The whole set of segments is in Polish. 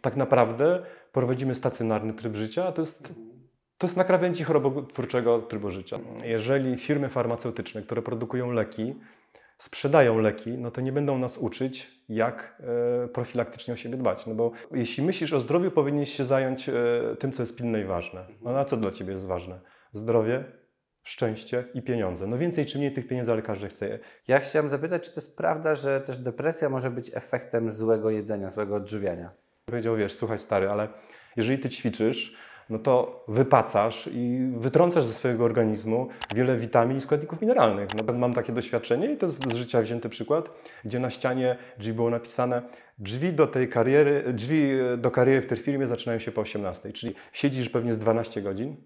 Tak naprawdę prowadzimy stacjonarny tryb życia, a to jest, to jest na krawędzi chorobotwórczego trybu życia. Jeżeli firmy farmaceutyczne, które produkują leki, sprzedają leki, no to nie będą nas uczyć, jak e, profilaktycznie o siebie dbać. No bo jeśli myślisz o zdrowiu, powinieneś się zająć e, tym, co jest pilne i ważne. No a co dla Ciebie jest ważne? Zdrowie, szczęście i pieniądze. No więcej czy mniej tych pieniędzy, ale każdy chce. Ja chciałem zapytać, czy to jest prawda, że też depresja może być efektem złego jedzenia, złego odżywiania? Powiedział, wiesz, słuchaj stary, ale jeżeli Ty ćwiczysz, no to wypacasz i wytrącasz ze swojego organizmu wiele witamin i składników mineralnych. No, mam takie doświadczenie i to jest z życia wzięty przykład, gdzie na ścianie drzwi było napisane drzwi do tej kariery, drzwi do kariery w tej firmie zaczynają się po 18, czyli siedzisz pewnie z 12 godzin,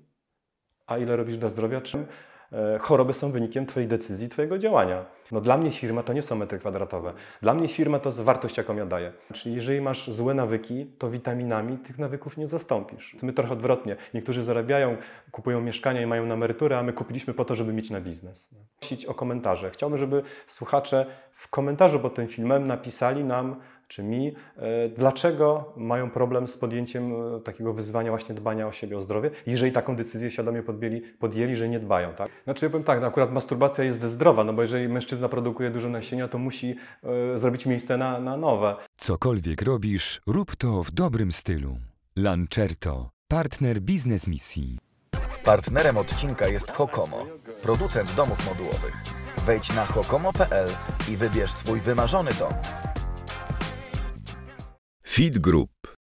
a ile robisz dla zdrowia, czym e, choroby są wynikiem Twojej decyzji, Twojego działania. No dla mnie firma to nie są metry kwadratowe. Dla mnie firma to jest wartość, jaką ja daję. Czyli jeżeli masz złe nawyki, to witaminami tych nawyków nie zastąpisz. My trochę odwrotnie. Niektórzy zarabiają, kupują mieszkania i mają na emeryturę, a my kupiliśmy po to, żeby mieć na biznes. Prosić o komentarze. Chciałbym, żeby słuchacze w komentarzu pod tym filmem napisali nam, czy mi, e, dlaczego mają problem z podjęciem e, takiego wyzwania właśnie dbania o siebie, o zdrowie, jeżeli taką decyzję świadomie podjęli, podjęli że nie dbają, tak? Znaczy ja powiem tak, no akurat masturbacja jest zdrowa, no bo jeżeli mężczyzna produkuje dużo nasienia, to musi e, zrobić miejsce na, na nowe. Cokolwiek robisz, rób to w dobrym stylu. Lancerto, partner biznes misji. Partnerem odcinka jest Hokomo, producent domów modułowych. Wejdź na hokomo.pl i wybierz swój wymarzony dom. Feed Group.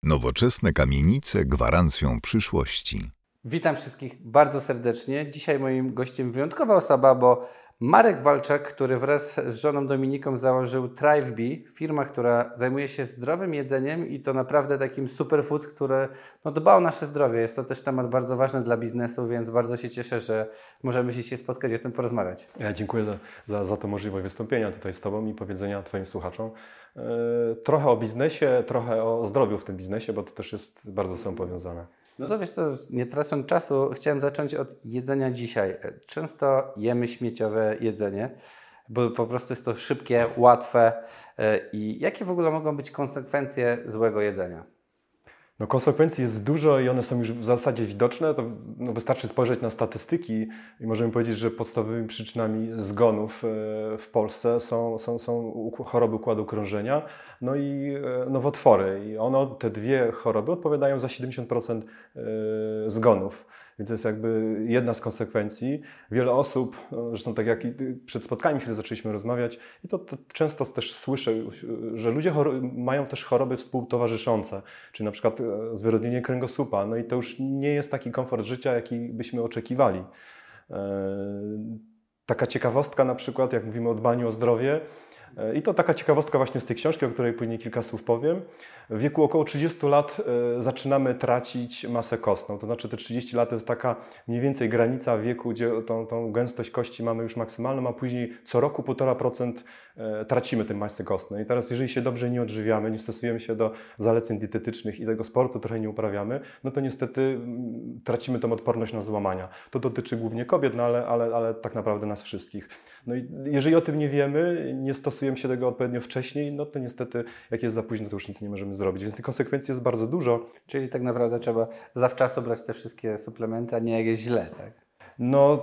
Nowoczesne kamienice gwarancją przyszłości. Witam wszystkich bardzo serdecznie. Dzisiaj moim gościem wyjątkowa osoba, bo Marek Walczak, który wraz z żoną Dominiką założył ThriveBee, firma, która zajmuje się zdrowym jedzeniem i to naprawdę takim superfood, który no, dba o nasze zdrowie. Jest to też temat bardzo ważny dla biznesu, więc bardzo się cieszę, że możemy się spotkać i o tym porozmawiać. Ja dziękuję za, za, za tę możliwość wystąpienia tutaj z Tobą i powiedzenia Twoim słuchaczom trochę o biznesie, trochę o zdrowiu w tym biznesie, bo to też jest bardzo są powiązane. No to wiesz co, nie tracąc czasu, chciałem zacząć od jedzenia dzisiaj. Często jemy śmieciowe jedzenie, bo po prostu jest to szybkie, łatwe. E, I jakie w ogóle mogą być konsekwencje złego jedzenia? No konsekwencji jest dużo i one są już w zasadzie widoczne. To no, wystarczy spojrzeć na statystyki i możemy powiedzieć, że podstawowymi przyczynami zgonów e, w Polsce są, są, są choroby układu krążenia, no i e, nowotwory. I ono, te dwie choroby odpowiadają za 70% e, zgonów. Więc to jest jakby jedna z konsekwencji. Wiele osób, zresztą tak jak przed spotkaniem chwilę zaczęliśmy rozmawiać, i to, to często też słyszę, że ludzie mają też choroby współtowarzyszące, czyli na przykład e, zwyrodnienie kręgosłupa. No i to już nie jest taki komfort życia, jaki byśmy oczekiwali. E, taka ciekawostka na przykład, jak mówimy o dbaniu o zdrowie, e, i to taka ciekawostka właśnie z tej książki, o której później kilka słów powiem. W wieku około 30 lat e, zaczynamy tracić masę kostną. To znaczy te 30 lat to jest taka mniej więcej granica wieku, gdzie tą, tą gęstość kości mamy już maksymalną, a później co roku 1,5% e, tracimy tej masy kostnej. I teraz jeżeli się dobrze nie odżywiamy, nie stosujemy się do zaleceń dietetycznych i tego sportu trochę nie uprawiamy, no to niestety tracimy tą odporność na złamania. To dotyczy głównie kobiet, no ale, ale, ale tak naprawdę nas wszystkich. No i jeżeli o tym nie wiemy, nie stosujemy się tego odpowiednio wcześniej, no to niestety jak jest za późno, to już nic nie możemy zrobić. Więc tych konsekwencji jest bardzo dużo. Czyli tak naprawdę trzeba zawczasu brać te wszystkie suplementy, a nie jak jest źle, tak? No,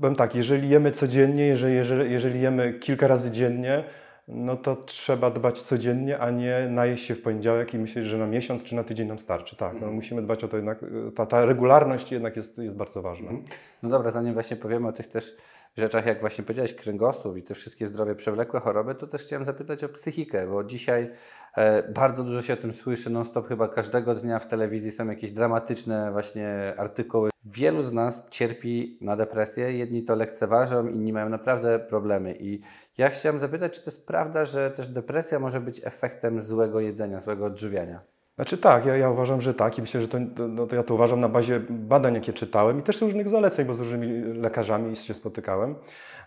powiem tak, jeżeli jemy codziennie, jeżeli, jeżeli, jeżeli jemy kilka razy dziennie, no to trzeba dbać codziennie, a nie najeść się w poniedziałek i myśleć, że na miesiąc czy na tydzień nam starczy. Tak, no, mhm. musimy dbać o to jednak, ta, ta regularność jednak jest, jest bardzo ważna. Mhm. No dobra, zanim właśnie powiemy o tych też rzeczach, jak właśnie powiedziałeś, kręgosłup i te wszystkie zdrowie przewlekłe choroby, to też chciałem zapytać o psychikę, bo dzisiaj e, bardzo dużo się o tym słyszy, non-stop chyba każdego dnia w telewizji są jakieś dramatyczne właśnie artykuły. Wielu z nas cierpi na depresję, jedni to lekceważą, inni mają naprawdę problemy i ja chciałem zapytać, czy to jest prawda, że też depresja może być efektem złego jedzenia, złego odżywiania? Znaczy tak, ja, ja uważam, że tak i myślę, że to, no to ja to uważam na bazie badań, jakie czytałem i też różnych zaleceń, bo z różnymi lekarzami się spotykałem.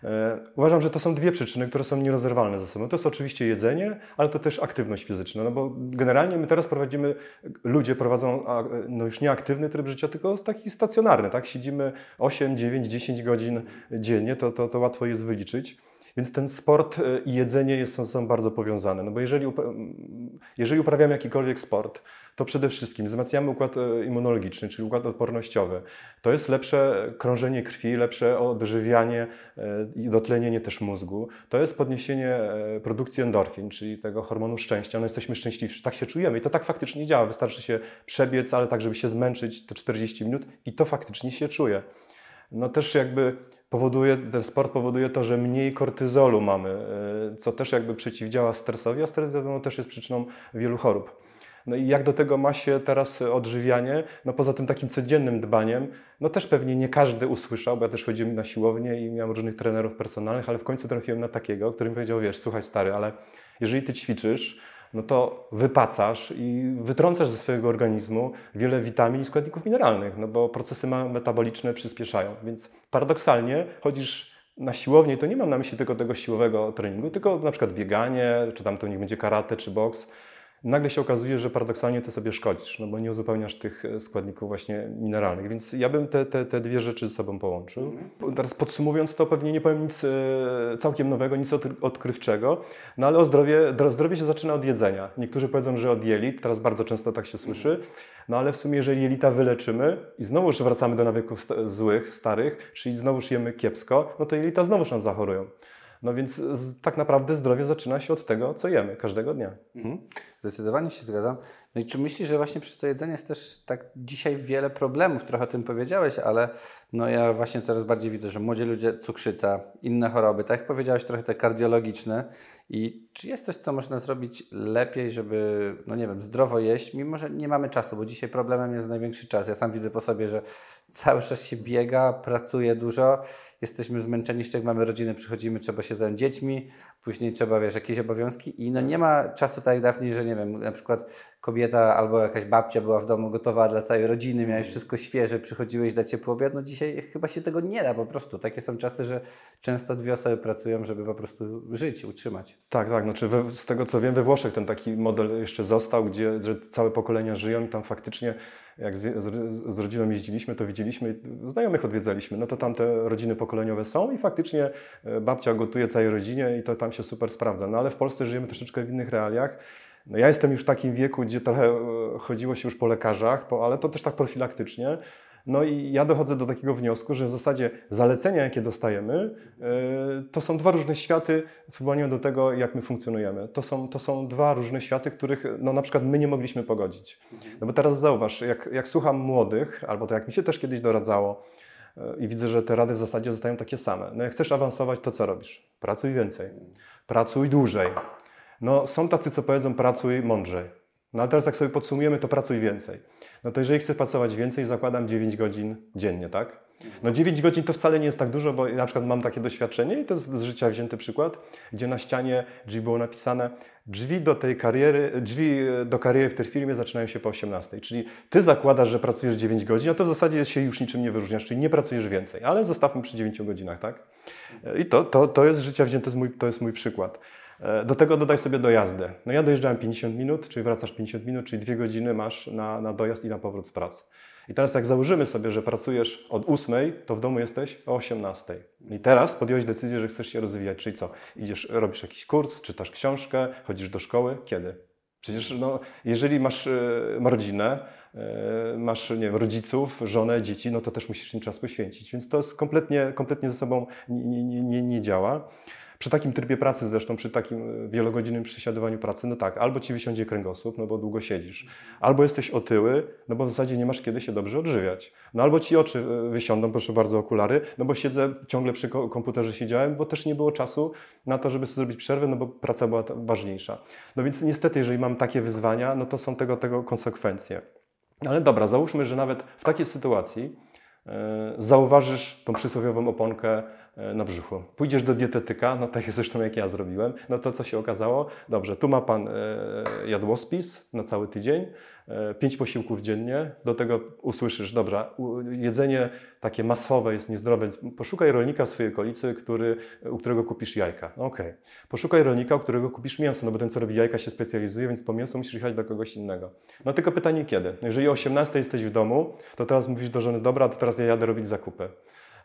E, uważam, że to są dwie przyczyny, które są nierozerwalne ze sobą. To jest oczywiście jedzenie, ale to też aktywność fizyczna, no bo generalnie my teraz prowadzimy, ludzie prowadzą no już nie aktywny tryb życia, tylko taki stacjonarny, tak? Siedzimy 8, 9, 10 godzin dziennie, to, to, to łatwo jest wyliczyć. Więc ten sport e, i jedzenie jest, są, są bardzo powiązane. No bo jeżeli, jeżeli uprawiamy jakikolwiek sport, to przede wszystkim wzmacniamy układ e, immunologiczny, czyli układ odpornościowy. To jest lepsze krążenie krwi, lepsze odżywianie e, i dotlenienie też mózgu. To jest podniesienie produkcji endorfin, czyli tego hormonu szczęścia. No jesteśmy szczęśliwsi, tak się czujemy i to tak faktycznie działa. Wystarczy się przebiec, ale tak, żeby się zmęczyć te 40 minut i to faktycznie się czuje. No też jakby powoduje, ten sport powoduje to, że mniej kortyzolu mamy, co też jakby przeciwdziała stresowi, a stres wiadomo też jest przyczyną wielu chorób. No i jak do tego ma się teraz odżywianie? No poza tym takim codziennym dbaniem, no też pewnie nie każdy usłyszał, bo ja też chodziłem na siłownię i miałem różnych trenerów personalnych, ale w końcu trafiłem na takiego, który mi powiedział, wiesz, słuchaj stary, ale jeżeli ty ćwiczysz, no to wypacasz i wytrącasz ze swojego organizmu wiele witamin i składników mineralnych, no bo procesy metaboliczne przyspieszają. Więc paradoksalnie chodzisz na siłownię, to nie mam na myśli tylko tego siłowego treningu, tylko na przykład bieganie, czy tam to niech będzie karate, czy boks, nagle się okazuje, że paradoksalnie ty sobie szkodzisz, no bo nie uzupełniasz tych e, składników właśnie mineralnych. Więc ja bym te, te, te dwie rzeczy ze sobą połączył. Mhm. Teraz podsumowując to, pewnie nie powiem nic e, całkiem nowego, nic odkrywczego, no ale o zdrowie, zdrowie się zaczyna od jedzenia. Niektórzy powiedzą, że od jelit, teraz bardzo często tak się słyszy, no ale w sumie jeżeli jelita wyleczymy i znowuż wracamy do nawyków złych, starych, czyli znowuż jemy kiepsko, no to jelita znowuż nam zachorują. No więc tak naprawdę zdrowie zaczyna się od tego, co jemy każdego dnia. Mhm. Zdecydowanie się zgadzam. No i czy myślisz, że właśnie przez to jedzenie jest też tak dzisiaj wiele problemów, trochę o tym powiedziałeś, ale no ja właśnie coraz bardziej widzę, że młodzi ludzie, cukrzyca, inne choroby, tak jak powiedziałeś, trochę te kardiologiczne i czy jest coś, co można zrobić lepiej, żeby, no nie wiem, zdrowo jeść, mimo że nie mamy czasu, bo dzisiaj problemem jest największy czas. Ja sam widzę po sobie, że cały czas się biega, pracuje dużo, jesteśmy zmęczeni, jeszcze jak mamy rodzinę, przychodzimy, trzeba się zająć dziećmi, później trzeba, wiesz, jakieś obowiązki i no nie ma czasu tak dawniej, że nie wiem, na przykład kobieta albo jakaś babcia była w domu gotowa dla całej rodziny, miałeś wszystko świeże, przychodziłeś dla ciepły obiad, no dzisiaj chyba się tego nie da po prostu. Takie są czasy, że często dwie osoby pracują, żeby po prostu żyć, utrzymać. Tak, tak, znaczy we, z tego co wiem we Włoszech ten taki model jeszcze został, gdzie że całe pokolenia żyją i tam faktycznie jak z, z, z, rodziną jeździliśmy, to widzieliśmy, znajomych odwiedzaliśmy, no to tam te rodziny pokoleniowe są i faktycznie e, babcia gotuje całej rodzinie i to tam się super sprawdza. No ale w Polsce żyjemy troszeczkę w innych realiach. No ja jestem już w takim wieku, gdzie trochę e, chodziło się już po lekarzach, po, ale to też tak profilaktycznie. No i ja dochodzę do takiego wniosku, że w zasadzie zalecenia, jakie dostajemy, e, to są dwa różne światy w porównaniu do tego, jak my funkcjonujemy. To są, to są dwa różne światy, których no, na przykład my nie mogliśmy pogodzić. No bo teraz zauważ, jak, jak słucham młodych, albo to jak mi się też kiedyś doradzało, i widzę, że te rady w zasadzie zostają takie same. No jak chcesz awansować, to co robisz? Pracuj więcej. Pracuj dłużej. No są tacy, co powiedzą pracuj mądrzej. No ale teraz jak sobie podsumujemy, to pracuj więcej. No to jeżeli chcę pracować więcej, zakładam 9 godzin dziennie, tak? No 9 godzin to wcale nie jest tak dużo, bo na przykład mam takie doświadczenie i to jest z życia wzięty przykład, gdzie na ścianie drzwi było napisane drzwi do tej kariery, drzwi do kariery w tej firmie zaczynają się po 18. Czyli ty zakładasz, że pracujesz 9 godzin, a to w zasadzie się już niczym nie wyróżniasz, czyli nie pracujesz więcej, ale zostawmy przy 9 godzinach, tak? I to, to, to jest z życia wzięte, to jest mój przykład. E, do tego dodaj sobie dojazdę. No ja dojeżdżałem 50 minut, czyli wracasz 50 minut, czyli dwie godziny masz na, na dojazd i na powrót z pracy. I teraz jak założymy sobie, że pracujesz od 8, to w domu jesteś o 18. I teraz podjąłeś decyzję, że chcesz się rozwijać, czyli co? Idziesz, robisz jakiś kurs, czytasz książkę, chodzisz do szkoły. Kiedy? Przecież no, jeżeli masz y, rodzinę, y, masz nie wiem, rodziców, żonę, dzieci, no to też musisz im czas poświęcić. Więc to jest kompletnie, kompletnie ze sobą nie, nie, nie, nie działa. Przy takim trybie pracy zresztą, przy takim e, wielogodzinnym przesiadowaniu pracy, no tak, albo ci wysiądzie kręgosłup, no bo długo siedzisz, albo jesteś otyły, no bo w zasadzie nie masz kiedy się dobrze odżywiać. No albo ci oczy e, wysiądą, proszę bardzo, okulary, no bo siedzę, ciągle przy komputerze siedziałem, bo też nie było czasu na to, żeby sobie zrobić przerwę, no bo praca była ważniejsza. No więc niestety, jeżeli mam takie wyzwania, no to są tego, tego konsekwencje. Ale dobra, załóżmy, że nawet w takiej sytuacji yy, zauważysz tą przysłowiową oponkę E, na brzuchu. Pójdziesz do dietetyka, no tak zresztą jak ja zrobiłem, no to co się okazało? Dobrze, tu ma Pan e, jadłospis na cały tydzień, e, pięć posiłków dziennie, do tego usłyszysz, dobra, jedzenie takie masowe jest niezdrowe, więc poszukaj rolnika w swojej okolicy, który, u którego kupisz jajka. No okej. Okay. Poszukaj rolnika, u którego kupisz mięso, no bo ten, co robi jajka się specjalizuje, więc po mięso musisz jechać do kogoś innego. No tylko pytanie kiedy? Jeżeli o 18 jesteś w domu, to teraz mówisz do żony, dobra, to teraz ja jadę robić zakupy.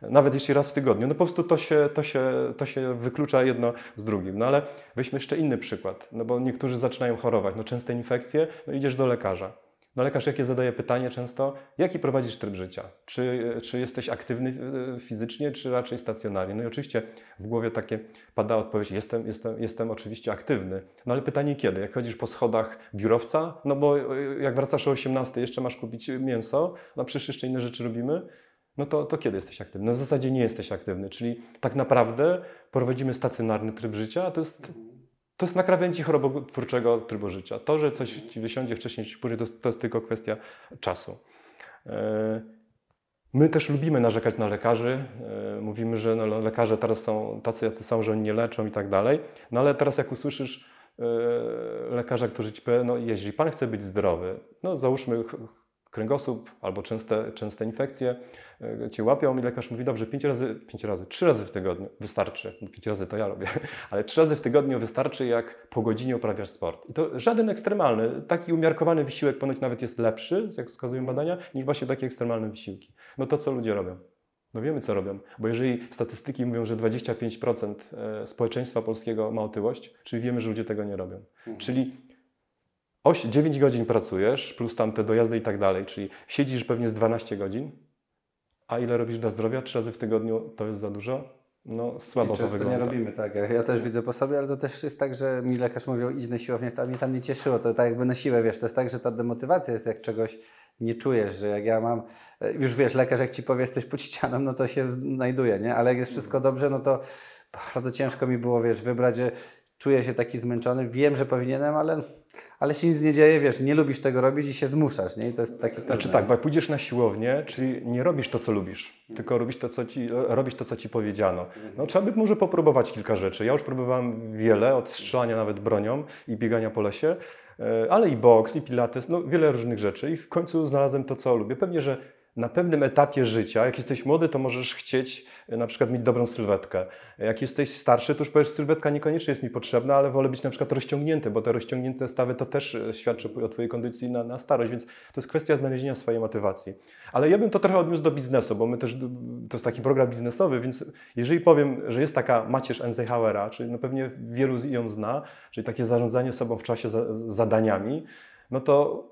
Nawet jeśli raz w tygodniu, no po prostu to się, to się, to się wyklucza jedno z drugim. No ale weźmy jeszcze inny przykład, no bo niektórzy zaczynają chorować, no częste infekcje, no idziesz do lekarza. No lekarz jakie zadaje pytanie często, jaki prowadzisz tryb życia? Czy, czy jesteś aktywny e, fizycznie, czy raczej stacjonarnie? No i oczywiście w głowie takie pada odpowiedź, jestem, jestem, jestem oczywiście aktywny. No ale pytanie kiedy? Jak chodzisz po schodach biurowca? No bo e, jak wracasz o 18, jeszcze masz kupić mięso, no przecież jeszcze inne rzeczy robimy. No to, to kiedy jesteś aktywny? No w zasadzie nie jesteś aktywny, czyli tak naprawdę prowadzimy stacjonarny tryb życia, a to jest to jest na krawędzi chorobotwórczego trybu życia. To, że coś ci wysiądzie wcześniej czy później, to, to jest tylko kwestia czasu. E, my też lubimy narzekać na lekarzy. E, mówimy, że no, lekarze teraz są tacy, jacy są, że oni nie leczą i tak dalej. No ale teraz jak usłyszysz e, lekarza, który ci powie, no jeśli pan chce być zdrowy, no załóżmy kręgosłup albo częste, częste infekcje e, cię łapią i lekarz mówi, dobrze, pięć razy, pięć razy, trzy razy w tygodniu wystarczy. Pięć razy to ja robię, ale trzy razy w tygodniu wystarczy, jak po godzinie uprawiasz sport. I to żaden ekstremalny, taki umiarkowany wysiłek ponoć nawet jest lepszy, jak wskazują badania, niż właśnie takie ekstremalne wysiłki. No to co ludzie robią? No wiemy, co robią, bo jeżeli statystyki mówią, że 25% e, społeczeństwa polskiego ma otyłość, czyli wiemy, że ludzie tego nie robią. Mhm. Czyli 8, 9 godzin pracujesz, plus tam te dojazdy i tak dalej, czyli siedzisz pewnie z 12 godzin, a ile robisz dla zdrowia? Trzy razy w tygodniu to jest za dużo? No słabo I to wygląda. nie robimy, tak. Ja też widzę po sobie, ale to też jest tak, że mi lekarz mówił, idź na siłownię, to mnie tam nie cieszyło, to tak jakby na siłę, wiesz, to jest tak, że ta demotywacja jest jak czegoś nie czujesz, że jak ja mam, e, już wiesz, lekarz jak Ci powie, jesteś pod ścianą, no to się znajduje, nie? Ale jak jest wszystko dobrze, no to bardzo ciężko mi było, wiesz, wybrać, że czuję się taki zmęczony, wiem, że powinienem, ale, ale się nic nie dzieje, wiesz, nie lubisz tego robić i się zmuszasz, nie? I to jest takie Znaczy tak, bo jak pójdziesz na siłownię, czyli nie robisz to, co lubisz, tylko robisz to, co ci, robisz to, co ci powiedziano. No trzeba by może popróbować kilka rzeczy. Ja już próbowałem wiele, od strzelania nawet bronią i biegania po lesie, e, ale i boks, i pilates, no wiele różnych rzeczy i w końcu znalazłem to, co lubię. Pewnie, że na pewnym etapie życia, jak jesteś młody, to możesz chcieć e, na przykład mieć dobrą sylwetkę. Jak jesteś starszy, to już powiesz, sylwetka niekoniecznie jest mi potrzebna, ale wolę być na przykład rozciągnięty, bo te rozciągnięte stawy to też e, świadczy o Twojej kondycji na, na starość, więc to jest kwestia znalezienia swojej motywacji. Ale ja bym to trochę odniósł do biznesu, bo my też, to jest taki program biznesowy, więc jeżeli powiem, że jest taka macierz Eisenhowera, czyli no pewnie wielu ją zna, czyli takie zarządzanie sobą w czasie za, zadaniami, no to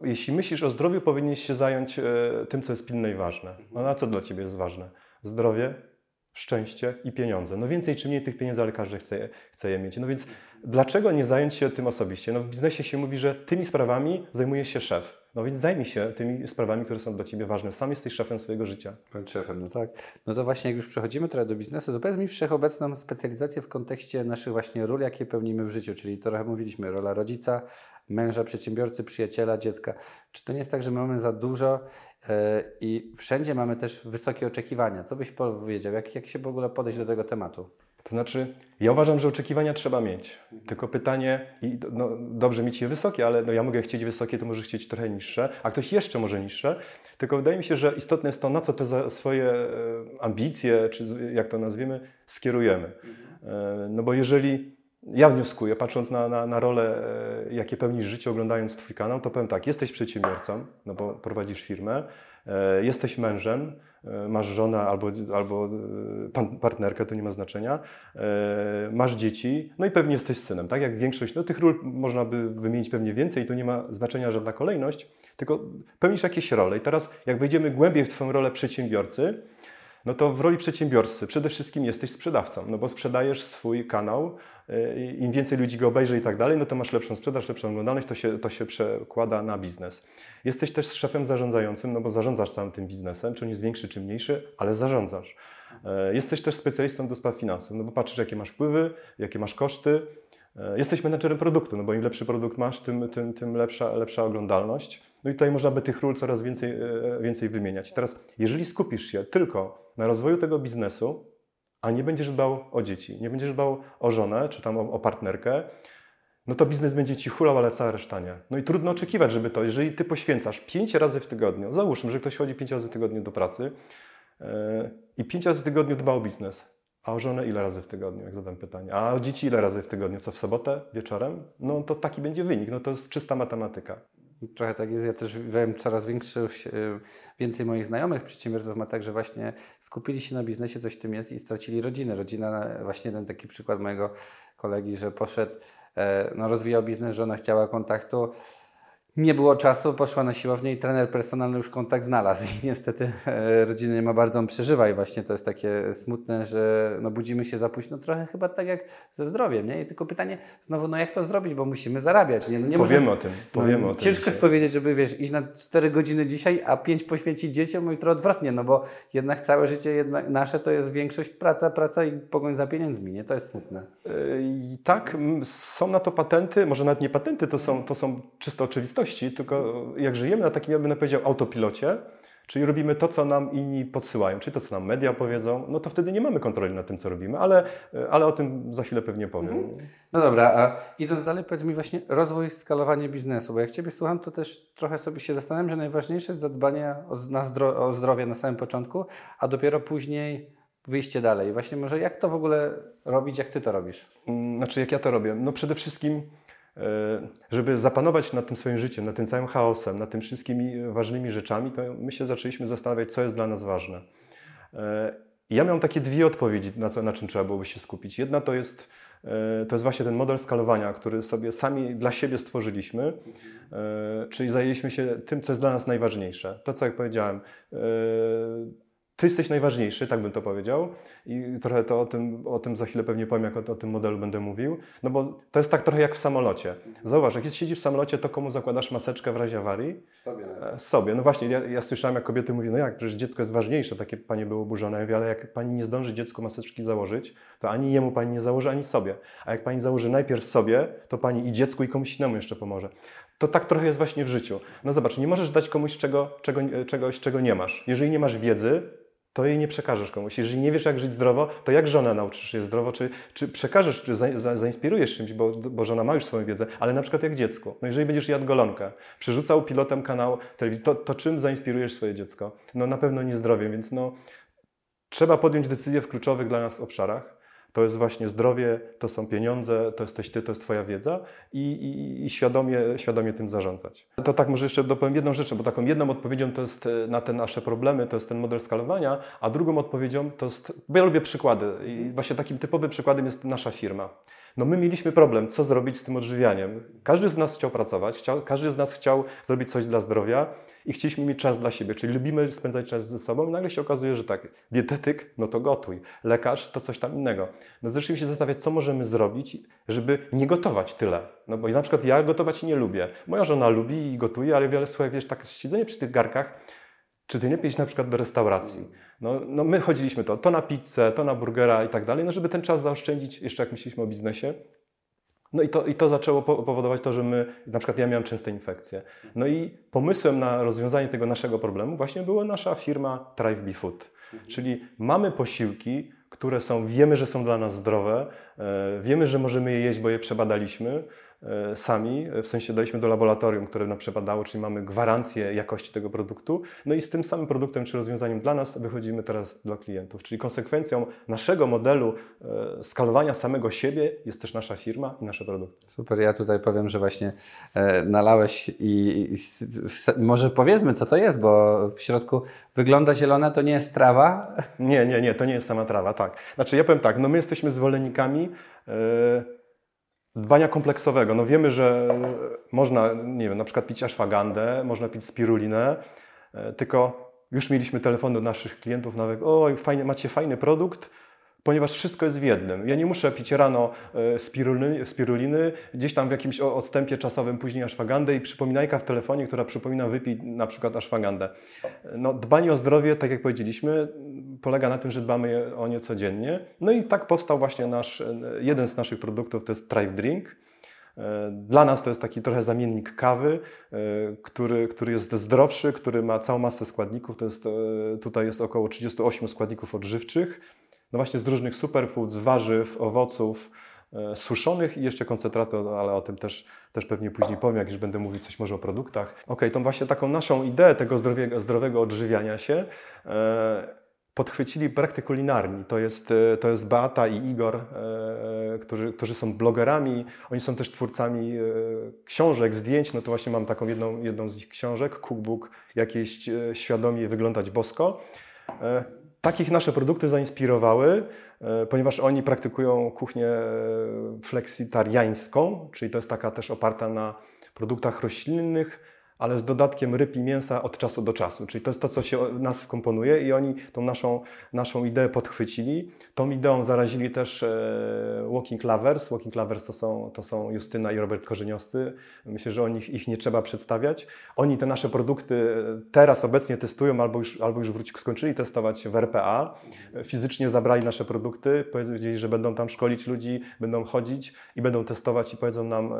jeśli myślisz o zdrowiu, powinieneś się zająć e, tym, co jest pilne i ważne. No a co dla Ciebie jest ważne? Zdrowie, szczęście i pieniądze. No więcej czy mniej tych pieniędzy, ale każdy chce, chce je mieć. No więc dlaczego nie zająć się tym osobiście? No w biznesie się mówi, że tymi sprawami zajmuje się szef. No więc zajmij się tymi sprawami, które są dla Ciebie ważne. Sam jesteś szefem swojego życia. Bądź szefem, no tak. No to właśnie jak już przechodzimy trochę do biznesu, to powiedz mi wszechobecną specjalizację w kontekście naszych właśnie ról, jakie pełnimy w życiu, czyli trochę mówiliśmy, rola rodzica, męża, przedsiębiorcy, przyjaciela, dziecka. Czy to nie jest tak, że mamy za dużo yy, i wszędzie mamy też wysokie oczekiwania? Co byś powiedział? Jak, jak się w ogóle podejść do tego tematu? To znaczy, ja uważam, że oczekiwania trzeba mieć. Tylko pytanie, i no, dobrze mieć je wysokie, ale no, ja mogę chcieć wysokie, to może chcieć trochę niższe, a ktoś jeszcze może niższe. Tylko wydaje mi się, że istotne jest to, na co te swoje e, ambicje, czy jak to nazwiemy, skierujemy. E, no bo jeżeli ja wnioskuję, patrząc na, na, na rolę, e, jakie pełnisz życie, oglądając Twój kanał, to powiem tak, jesteś przedsiębiorcą, no bo prowadzisz firmę, jesteś mężem, E, masz żonę albo, albo e, partnerkę, to nie ma znaczenia, e, masz dzieci, no i pewnie jesteś synem, tak? Jak większość, no tych ról można by wymienić pewnie więcej to nie ma znaczenia żadna kolejność, tylko pełnisz jakieś role. I teraz jak wejdziemy głębiej w Twoją rolę przedsiębiorcy, no to w roli przedsiębiorcy przede wszystkim jesteś sprzedawcą, no bo sprzedajesz swój kanał, y, im więcej ludzi go obejrzy i tak dalej, no to masz lepszą sprzedaż, lepszą oglądalność, to się, to się przekłada na biznes. Jesteś też szefem zarządzającym, no bo zarządzasz całym tym biznesem, czy on jest większy, czy mniejszy, ale zarządzasz. E, jesteś też specjalistą do spraw finansów, no bo patrzysz, jakie masz wpływy, jakie masz koszty. E, jesteś menedżerem produktu, no bo im lepszy produkt masz, tym, tym, tym lepsza, lepsza oglądalność. No i tutaj można by tych ról coraz więcej, więcej wymieniać. Teraz, jeżeli skupisz się tylko na rozwoju tego biznesu, a nie będziesz dbał o dzieci, nie będziesz dbał o żonę, czy tam o, o partnerkę, no to biznes będzie ci hulał, ale cała reszta nie. No i trudno oczekiwać, żeby to, jeżeli ty poświęcasz pięć razy w tygodniu, załóżmy, że ktoś chodzi pięć razy w tygodniu do pracy yy, i pięć razy w tygodniu dba o biznes, a o żonę ile razy w tygodniu, jak zadam pytanie, a o dzieci ile razy w tygodniu, co w sobotę, wieczorem, no to taki będzie wynik, no to jest czysta matematyka. Trochę tak jest. Ja też wiem, coraz większy, e, więcej moich znajomych przedsiębiorców ma tak, że właśnie skupili się na biznesie, coś w tym jest i stracili rodzinę. Rodzina, właśnie ten taki przykład mojego kolegi, że poszedł, e, no rozwijał biznes, żona chciała kontaktu, nie było czasu, poszła na siłownię i trener personalny już kontakt znalazł. I niestety e, rodziny nie ma bardzo, on przeżywa i właśnie to jest takie smutne, że no, budzimy się za późno, trochę chyba tak jak ze zdrowiem, nie? I tylko pytanie znowu, no jak to zrobić, bo musimy zarabiać, nie? No, nie powiemy może, o tym, powiemy no, o tym. Ciężko jest powiedzieć, żeby wiesz, iść na 4 godziny dzisiaj, a 5 poświęcić dzieciom, no i to odwrotnie, no bo jednak całe życie jednak nasze to jest większość praca, praca i pogoń za pieniędzmi, nie? To jest smutne. I tak, są na to patenty, może nawet nie patenty, to są, to są czyste oczywistości, tylko jak żyjemy na takim, ja bym powiedział, autopilocie, czyli robimy to, co nam inni podsyłają, czyli to, co nam media powiedzą, no to wtedy nie mamy kontroli nad tym, co robimy, ale, ale o tym za chwilę pewnie powiem. No dobra, a idąc dalej, powiedz mi właśnie rozwój, skalowanie biznesu, bo jak Ciebie słucham, to też trochę sobie się zastanawiam, że najważniejsze jest zadbanie o, na zdro, o zdrowie na samym początku, a dopiero później wyjście dalej. Właśnie może jak to w ogóle robić, jak Ty to robisz? Mm, Znaczy, jak ja to robię? No przede wszystkim, żeby zapanować nad tym swoim życiem, nad tym całym chaosem, nad tym wszystkimi ważnymi rzeczami, to my się zaczęliśmy zastanawiać, co jest dla nas ważne. E, Ja miałem takie dwie odpowiedzi, na, co, na czym trzeba byłoby się skupić. Jedna to jest, e, to jest właśnie ten model skalowania, który sobie sami dla siebie stworzyliśmy, e, czyli zajęliśmy się tym, co jest dla nas najważniejsze. To, co jak powiedziałem, e, ty jesteś najważniejszy, tak bym to powiedział. I trochę to o tym, o tym za chwilę pewnie powiem, jak o, o tym modelu będę mówił. No bo to jest tak trochę jak w samolocie. Zauważ, jak siedzisz w samolocie, to komu zakładasz maseczkę w razie awarii? Sobie. E, Sobie. No właśnie, ja, ja słyszałem, jak kobiety mówią, no jak, przecież dziecko jest ważniejsze, takie panie były oburzone. Ja mówię, ale jak pani nie zdąży dziecku maseczki założyć, to ani jemu pani nie założy, ani sobie. A jak pani założy najpierw sobie, to pani i dziecku, i komuś innemu jeszcze pomoże. To tak trochę jest właśnie w życiu. No zobacz, nie możesz dać komuś czego, czego, czegoś, czego nie masz. Jeżeli nie masz wiedzy, to jej nie przekażesz komuś. Jeżeli nie wiesz, jak żyć zdrowo, to jak żonę nauczysz je zdrowo, czy, czy przekażesz, czy za, za, zainspirujesz czymś, bo, bo żona ma już swoją wiedzę, ale na przykład jak dziecku. No jeżeli będziesz jadł golonkę, przerzucał pilotem kanał telewizji, to, to czym zainspirujesz swoje dziecko? No na pewno nie zdrowiem, więc no trzeba podjąć decyzje w kluczowych dla nas obszarach. To jest właśnie zdrowie, to są pieniądze, to jesteś ty, to jest twoja wiedza i, i, i świadomie, świadomie tym zarządzać. To tak może jeszcze dopowiem jedną rzecz, bo taką jedną odpowiedzią to jest e, na te nasze problemy, to jest ten model skalowania, a drugą odpowiedzią to jest, bo ja lubię przykłady i właśnie takim typowym przykładem jest nasza firma. No my mieliśmy problem, co zrobić z tym odżywianiem. Każdy z nas chciał pracować, chciał, każdy z nas chciał zrobić coś dla zdrowia i chcieliśmy mieć czas dla siebie, czyli lubimy spędzać czas ze sobą i nagle się okazuje, że tak, dietetyk, no to gotuj, lekarz to coś tam innego. No zaczęliśmy się zastanawiać, co możemy zrobić, żeby nie gotować tyle. No bo na przykład ja gotować nie lubię. Moja żona lubi i gotuje, ale wiele słuchaj, wiesz, tak siedzenie przy tych garkach, czy ty nie pójść na przykład do restauracji? No, no my chodziliśmy to, to na pizzę, to na burgera i tak dalej, no żeby ten czas zaoszczędzić, jeszcze jak myśleliśmy o biznesie. No i to, i to zaczęło po- powodować to, że my, na przykład ja miałem częste infekcje. No i pomysłem na rozwiązanie tego naszego problemu właśnie była nasza firma Thrive Be Food. Czyli mamy posiłki, które są, wiemy, że są dla nas zdrowe, e, wiemy, że możemy je jeść, bo je przebadaliśmy sami, w sensie daliśmy do laboratorium, które nam przebadało, czyli mamy gwarancję jakości tego produktu. No i z tym samym produktem czy rozwiązaniem dla nas wychodzimy teraz dla klientów. Czyli konsekwencją naszego modelu e, skalowania samego siebie jest też nasza firma i nasze produkty. Super, ja tutaj powiem, że właśnie e, nalałeś i, i s- może powiedzmy, co to jest, bo w środku wygląda zielone, to nie jest trawa. Nie, nie, nie, to nie jest sama trawa, tak. Znaczy ja powiem tak, no my jesteśmy zwolennikami e, dbania kompleksowego. No wiemy, że można, nie wiem, na przykład pić ashwagandę, można pić spirulinę, e, tylko już mieliśmy telefon do naszych klientów nawet, oj, fajnie, macie fajny produkt, ponieważ wszystko jest w jednym. Ja nie muszę pić rano e, spiruliny, spiruliny gdzieś tam w jakimś odstępie czasowym później ashwagandę i przypominajka w telefonie, która przypomina wypij na przykład ashwagandę. No, dbanie o zdrowie, tak jak powiedzieliśmy, polega na tym, że dbamy o nie codziennie. No i tak powstał właśnie nasz, e, jeden z naszych produktów, to jest Thrive Drink. E, Dla nas to jest taki trochę zamiennik kawy, e, który, który jest zdrowszy, który ma całą masę składników. To jest, tutaj jest około 38 składników odżywczych. No właśnie z różnych superfoods, warzyw, owoców, suszonych i jeszcze koncentratu, ale o tym też, też pewnie później powiem, jak już będę mówił coś może o produktach. Okej, tą właśnie taką naszą ideę tego zdrowiego, zdrowego odżywiania się podchwycili praktykę kulinarni. To jest, e, to jest Beata i Igor, e, którzy, którzy są blogerami. Oni są też twórcami e, książek, zdjęć. No to właśnie mam taką jedną, jedną z ich książek, cookbook, jakieś e, świadomie wyglądać bosko. E, takich nasze produkty zainspirowały, e, ponieważ oni praktykują kuchnię e, fleksitariańską, czyli to jest taka też oparta na produktach roślinnych, ale z dodatkiem ryb i mięsa od czasu do czasu. Czyli to jest to, co się nas wkomponuje i oni tą naszą, naszą ideę podchwycili. Tą ideą zarazili też e, Walking Lovers. Walking Lovers to są, to są Justyna i Robert Korzeniowscy. Myślę, że o nich, ich nie trzeba przedstawiać. Oni te nasze produkty e, teraz obecnie testują albo już, albo już wróci, skończyli testować w RPA. Fizycznie zabrali nasze produkty, powiedzieli, że będą tam szkolić ludzi, będą chodzić i będą testować i powiedzą nam, e,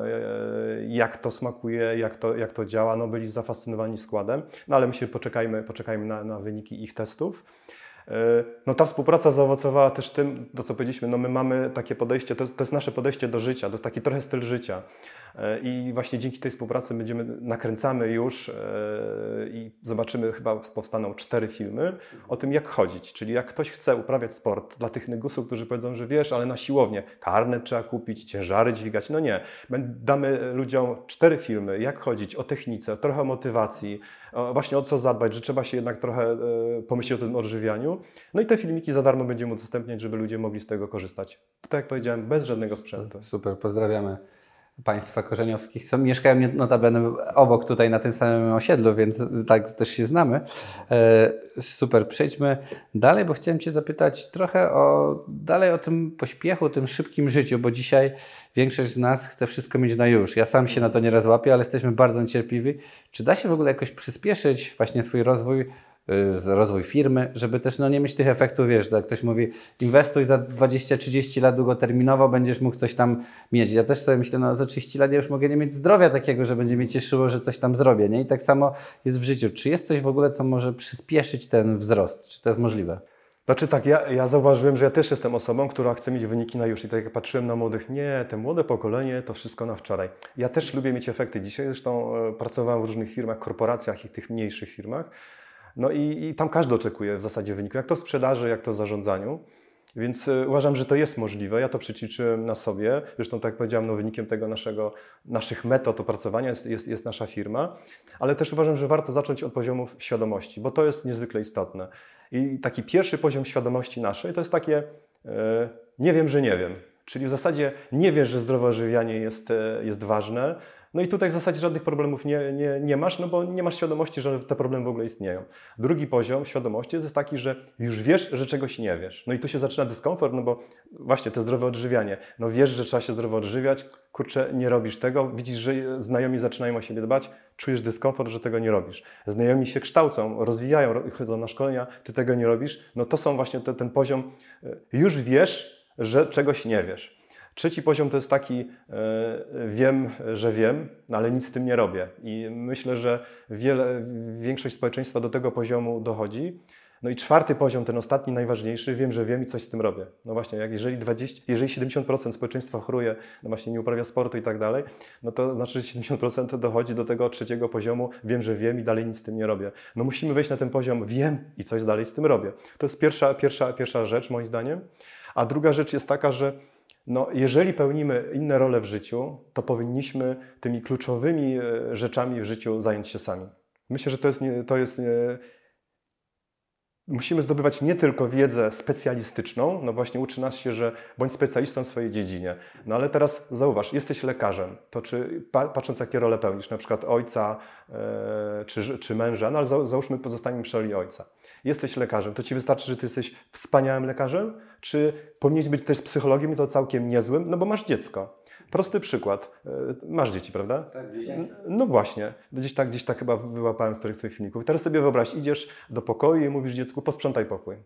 jak to smakuje, jak to, jak to działa. No, byli zafascynowani składem, no ale my się poczekajmy, poczekajmy na, na wyniki ich testów. E, No ta współpraca zaowocowała też tym, to co powiedzieliśmy, no my mamy takie podejście, to to jest nasze podejście do życia, to jest taki trochę styl życia. E, I właśnie dzięki tej współpracy będziemy, nakręcamy już e, i zobaczymy, chyba powstaną cztery filmy o tym, jak chodzić. Czyli jak ktoś chce uprawiać sport, dla tych nygusów, którzy powiedzą, że wiesz, ale na siłownię, karnet trzeba kupić, ciężary dźwigać. No nie. Damy ludziom cztery filmy, jak chodzić, o technice, trochę o motywacji, właśnie o co zadbać, że trzeba się jednak trochę e, pomyśleć o tym odżywianiu. No i te filmiki za darmo będziemy udostępniać, żeby ludzie mogli z tego korzystać. Tak jak powiedziałem, bez żadnego sprzętu. Super, pozdrawiamy Państwa Korzeniowskich. Są, mieszkają nie- notabene obok tutaj na tym samym osiedlu, więc tak też się znamy. E, super, przejdźmy dalej, bo chciałem Cię zapytać trochę o, dalej o tym pośpiechu, tym szybkim życiu, bo dzisiaj większość z nas chce wszystko mieć na już. Ja sam się na to nieraz łapię, ale jesteśmy bardzo niecierpliwi. Czy da się w ogóle jakoś przyspieszyć właśnie swój rozwój, rozwój firmy, żeby też no, nie mieć tych efektów, wiesz, jak ktoś mówi, inwestuj za 20-30 lat długoterminowo, będziesz mógł coś tam mieć. Ja też sobie myślę, no za 30 lat ja już mogę nie mieć zdrowia takiego, że będzie mnie cieszyło, że coś tam zrobię, nie? I tak samo jest w życiu. Czy jest coś w ogóle, co może przyspieszyć ten wzrost? Czy to jest możliwe? Znaczy tak, ja, ja zauważyłem, że ja też jestem osobą, która chce mieć wyniki na już. I tak jak patrzyłem na młodych, nie, te młode pokolenie to wszystko na wczoraj. Ja też lubię mieć efekty. Dzisiaj zresztą e, pracowałem w różnych firmach, korporacjach i tych mniejszych firmach. No i, i tam każdy oczekuje w zasadzie wyniku, jak to w sprzedaży, jak to w zarządzaniu. Więc e, uważam, że to jest możliwe. Ja to przećwiczyłem na sobie. Zresztą, tak jak powiedziałem, no, wynikiem tego naszego, naszych metod opracowania jest, jest, jest nasza firma. Ale też uważam, że warto zacząć od poziomu świadomości, bo to jest niezwykle istotne. I taki pierwszy poziom świadomości naszej to jest takie e, nie wiem, że nie wiem. Czyli w zasadzie nie wiesz, że zdrowe odżywianie jest, e, jest ważne. No i tutaj w zasadzie żadnych problemów nie, nie, nie masz, no bo nie masz świadomości, że te problemy w ogóle istnieją. Drugi poziom świadomości jest taki, że już wiesz, że czegoś nie wiesz. No i tu się zaczyna dyskomfort, no bo właśnie to zdrowe odżywianie. No wiesz, że trzeba się zdrowo odżywiać, kurczę, nie robisz tego, widzisz, że znajomi zaczynają o siebie dbać, czujesz dyskomfort, że tego nie robisz. Znajomi się kształcą, rozwijają, ro- chodzą na szkolenia, ty tego nie robisz. No to są właśnie te, ten poziom, e, już wiesz, że czegoś nie wiesz. Trzeci poziom to jest taki, e, wiem, że wiem, no ale nic z tym nie robię. I myślę, że wiele, większość społeczeństwa do tego poziomu dochodzi. No i czwarty poziom, ten ostatni, najważniejszy, wiem, że wiem i coś z tym robię. No właśnie, jak jeżeli, 20, jeżeli 70% społeczeństwa choruje, no właśnie nie uprawia sportu i tak dalej, no to znaczy, że 70% dochodzi do tego trzeciego poziomu, wiem, że wiem i dalej nic z tym nie robię. No musimy wejść na ten poziom, wiem i coś dalej z tym robię. To jest pierwsza, pierwsza, pierwsza rzecz moim zdaniem. A druga rzecz jest taka, że no, jeżeli pełnimy inne role w życiu, to powinniśmy tymi kluczowymi e, rzeczami w życiu zająć się sami. Myślę, że to jest, nie, to jest nie, musimy zdobywać nie tylko wiedzę specjalistyczną, no właśnie uczy nas się, że bądź specjalistą w swojej dziedzinie. No ale teraz zauważ, jesteś lekarzem, to czy pa, patrząc jakie role pełnisz, na przykład ojca e, czy, czy męża, no ale za, załóżmy pozostaniemy przy roli ojca. Jesteś lekarzem, to ci wystarczy, że ty jesteś wspaniałym lekarzem, czy powinieneś być też psychologiem i to całkiem niezłym, no bo masz dziecko. Prosty przykład. E, Masz dzieci, prawda? No właśnie, gdzieś tak, gdzieś tak chyba wyłapałem z których twoich filmików. Teraz sobie wyobraź, idziesz do pokoju i mówisz dziecku, posprzątaj pokój.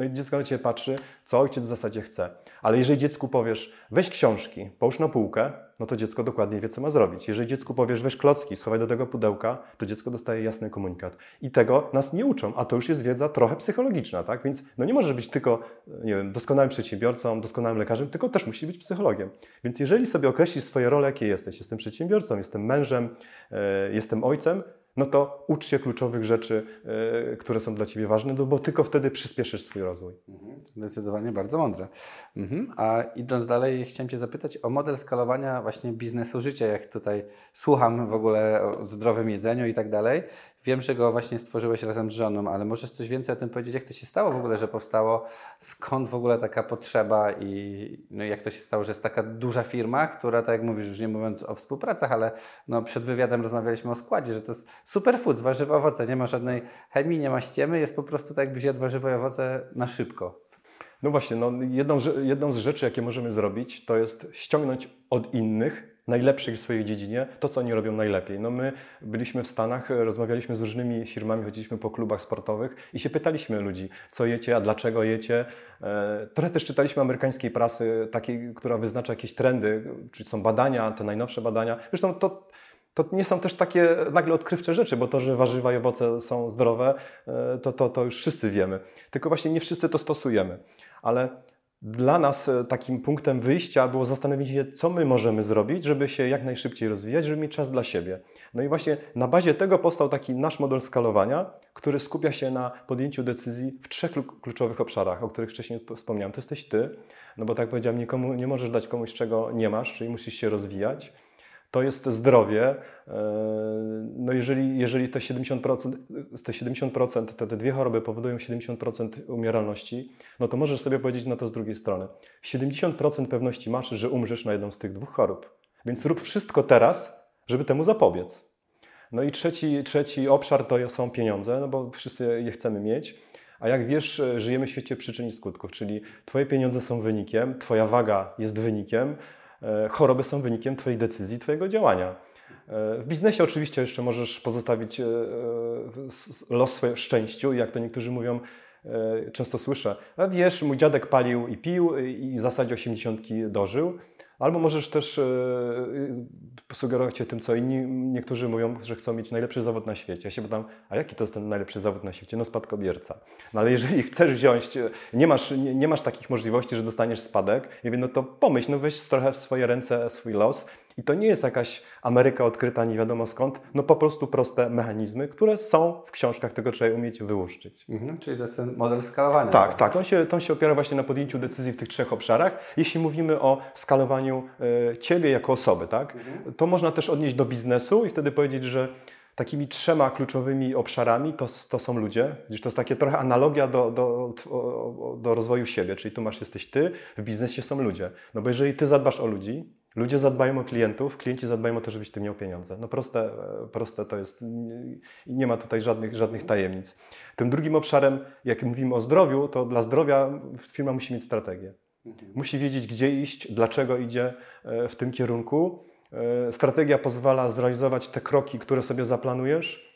No i dziecko na ciebie patrzy, co ojciec w zasadzie chce. Ale jeżeli dziecku powiesz, weź książki, połóż na półkę, no to dziecko dokładnie wie, co ma zrobić. Jeżeli dziecku powiesz, weź klocki, schowaj do tego pudełka, to dziecko dostaje jasny komunikat. I tego nas nie uczą, a to już jest wiedza trochę psychologiczna, tak? Więc no nie możesz być tylko, nie wiem, doskonałym przedsiębiorcą, doskonałym lekarzem, tylko też musi być psychologiem. Więc jeżeli sobie określisz swoje role, jakie jesteś, jestem przedsiębiorcą, jestem mężem, e, jestem ojcem, no to ucz się kluczowych rzeczy, yy, które są dla Ciebie ważne, no bo tylko wtedy przyspieszysz swój rozwój. Mhm. Zdecydowanie bardzo mądre. Mhm. A idąc dalej, chciałem Cię zapytać o model skalowania właśnie biznesu życia, jak tutaj słucham w ogóle o zdrowym jedzeniu i tak dalej. Wiem, że go właśnie stworzyłeś razem z żoną, ale możesz coś więcej o tym powiedzieć, jak to się stało w ogóle, że powstało, skąd w ogóle taka potrzeba i no jak to się stało, że jest taka duża firma, która, tak jak mówisz, już nie mówiąc o współpracach, ale no przed wywiadem rozmawialiśmy o składzie, że to jest superfood, warzywa, owoce, nie ma żadnej chemii, nie ma ściemy, jest po prostu tak jakbyś jadł warzywa i owoce na szybko. No właśnie, no jedną, jedną z rzeczy, jakie możemy zrobić, to jest ściągnąć od innych najlepszych w swojej dziedzinie, to co oni robią najlepiej. No my byliśmy w Stanach, rozmawialiśmy z różnymi firmami, chodziliśmy po klubach sportowych i się pytaliśmy ludzi, co jecie, a dlaczego jecie. E, trochę też czytaliśmy amerykańskiej prasy, takiej, która wyznacza jakieś trendy, czyli są badania, te najnowsze badania. Zresztą to to nie są też takie nagle odkrywcze rzeczy, bo to, że warzywa i owoce są zdrowe, e, to, to, to już wszyscy wiemy. Tylko właśnie nie wszyscy to stosujemy. Ale dla nas e, takim punktem wyjścia było zastanowienie się, co my możemy zrobić, żeby się jak najszybciej rozwijać, żeby mieć czas dla siebie. No i właśnie na bazie tego powstał taki nasz model skalowania, który skupia się na podjęciu decyzji w trzech kluczowych obszarach, o których wcześniej wspomniałem. To jesteś ty, no bo tak jak powiedziałem, nikomu, nie możesz dać komuś, czego nie masz, czyli musisz się rozwijać to jest zdrowie. E, no jeżeli, jeżeli te 70%, te 70% te, te dwie choroby powodują 70% umieralności, no to możesz sobie powiedzieć na to z drugiej strony. 70% pewności masz, że umrzesz na jedną z tych dwóch chorób. Więc rób wszystko teraz, żeby temu zapobiec. No i trzeci, trzeci obszar to są pieniądze, no bo wszyscy je chcemy mieć. A jak wiesz, żyjemy w świecie przyczyn i skutków, czyli Twoje pieniądze są wynikiem, Twoja waga jest wynikiem, E, choroby są wynikiem Twojej decyzji, Twojego działania. E, w biznesie oczywiście jeszcze możesz pozostawić e, los swojemu szczęściu, jak to niektórzy mówią, często słyszę, a wiesz, mój dziadek palił i pił i w zasadzie 80 dożył. Albo możesz też sugerować się tym, co inni niektórzy mówią, że chcą mieć najlepszy zawód na świecie. Ja się pytam, a jaki to jest ten najlepszy zawód na świecie? No spadkobierca. No ale jeżeli chcesz wziąć, nie masz, nie, nie masz takich możliwości, że dostaniesz spadek, ja no to pomyśl, no weź trochę w swoje ręce swój los i to nie jest jakaś Ameryka odkryta nie wiadomo skąd, no po prostu proste mechanizmy, które są w książkach, tego trzeba umieć wyłuszczyć. Mhm, czyli to jest ten model skalowania. Tak, tak. On się, on się opiera właśnie na podjęciu decyzji w tych trzech obszarach. Jeśli mówimy o skalowaniu y, Ciebie jako osoby, tak, mhm. to można też odnieść do biznesu i wtedy powiedzieć, że takimi trzema kluczowymi obszarami to, to są ludzie. Gdzieś to jest takie trochę analogia do, do, do rozwoju siebie, czyli tu masz, jesteś ty, w biznesie są ludzie. No bo jeżeli ty zadbasz o ludzi, Ludzie zadbają o klientów, klienci zadbają o to, żebyś ty miał pieniądze. No proste, e, proste to jest i nie ma tutaj żadnych, żadnych tajemnic. Tym drugim obszarem, jak mówimy o zdrowiu, to dla zdrowia firma musi mieć strategię. Mhm. Musi wiedzieć, gdzie iść, dlaczego idzie e, w tym kierunku. E, strategia pozwala zrealizować te kroki, które sobie zaplanujesz.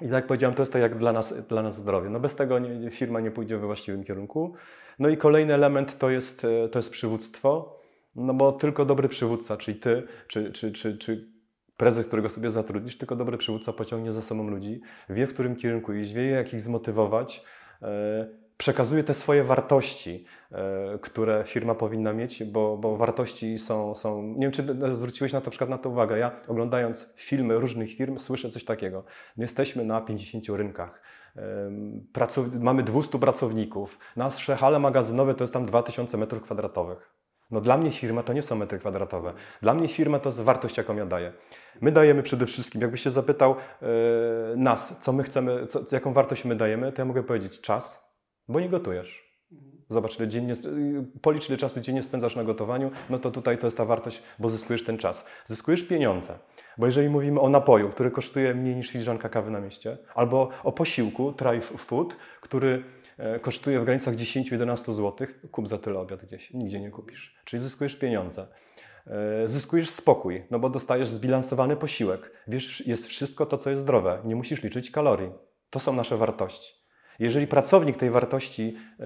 I tak jak powiedziałem, to jest to jak dla nas, dla nas zdrowie. No bez tego nie, firma nie pójdzie we właściwym kierunku. No i kolejny element to jest, to jest przywództwo. No bo tylko dobry przywódca, czyli ty, czy, czy, czy, czy prezes, którego sobie zatrudnisz, tylko dobry przywódca pociągnie za sobą ludzi, wie w którym kierunku iść, wie jak ich zmotywować, e, przekazuje te swoje wartości, e, które firma powinna mieć, bo, bo wartości są, są. Nie wiem, czy zwróciłeś na to przykład na to uwagę. Ja oglądając filmy różnych firm, słyszę coś takiego. My jesteśmy na 50 rynkach. Pracow... Mamy 200 pracowników. Nasze hale magazynowe to jest tam 2000 m2. No dla mnie firma to nie są metry kwadratowe. Dla mnie firma to jest wartość, jaką ja daję. My dajemy przede wszystkim, jakbyś się zapytał yy, nas, co my chcemy, co, jaką wartość my dajemy, to ja mogę powiedzieć czas, bo nie gotujesz. Zobacz, ile dziennie, policz ile czasu dziennie spędzasz na gotowaniu, no to tutaj to jest ta wartość, bo zyskujesz ten czas. Zyskujesz pieniądze, bo jeżeli mówimy o napoju, który kosztuje mniej niż filiżanka kawy na mieście, albo o posiłku, try food, który E, kosztuje w granicach 10-11 zł, kup za tyle obiad gdzieś, nigdzie nie kupisz. Czyli zyskujesz pieniądze. E, zyskujesz spokój, no bo dostajesz zbilansowany posiłek. Wiesz, jest wszystko to, co jest zdrowe. Nie musisz liczyć kalorii. To są nasze wartości. Jeżeli pracownik tej wartości e,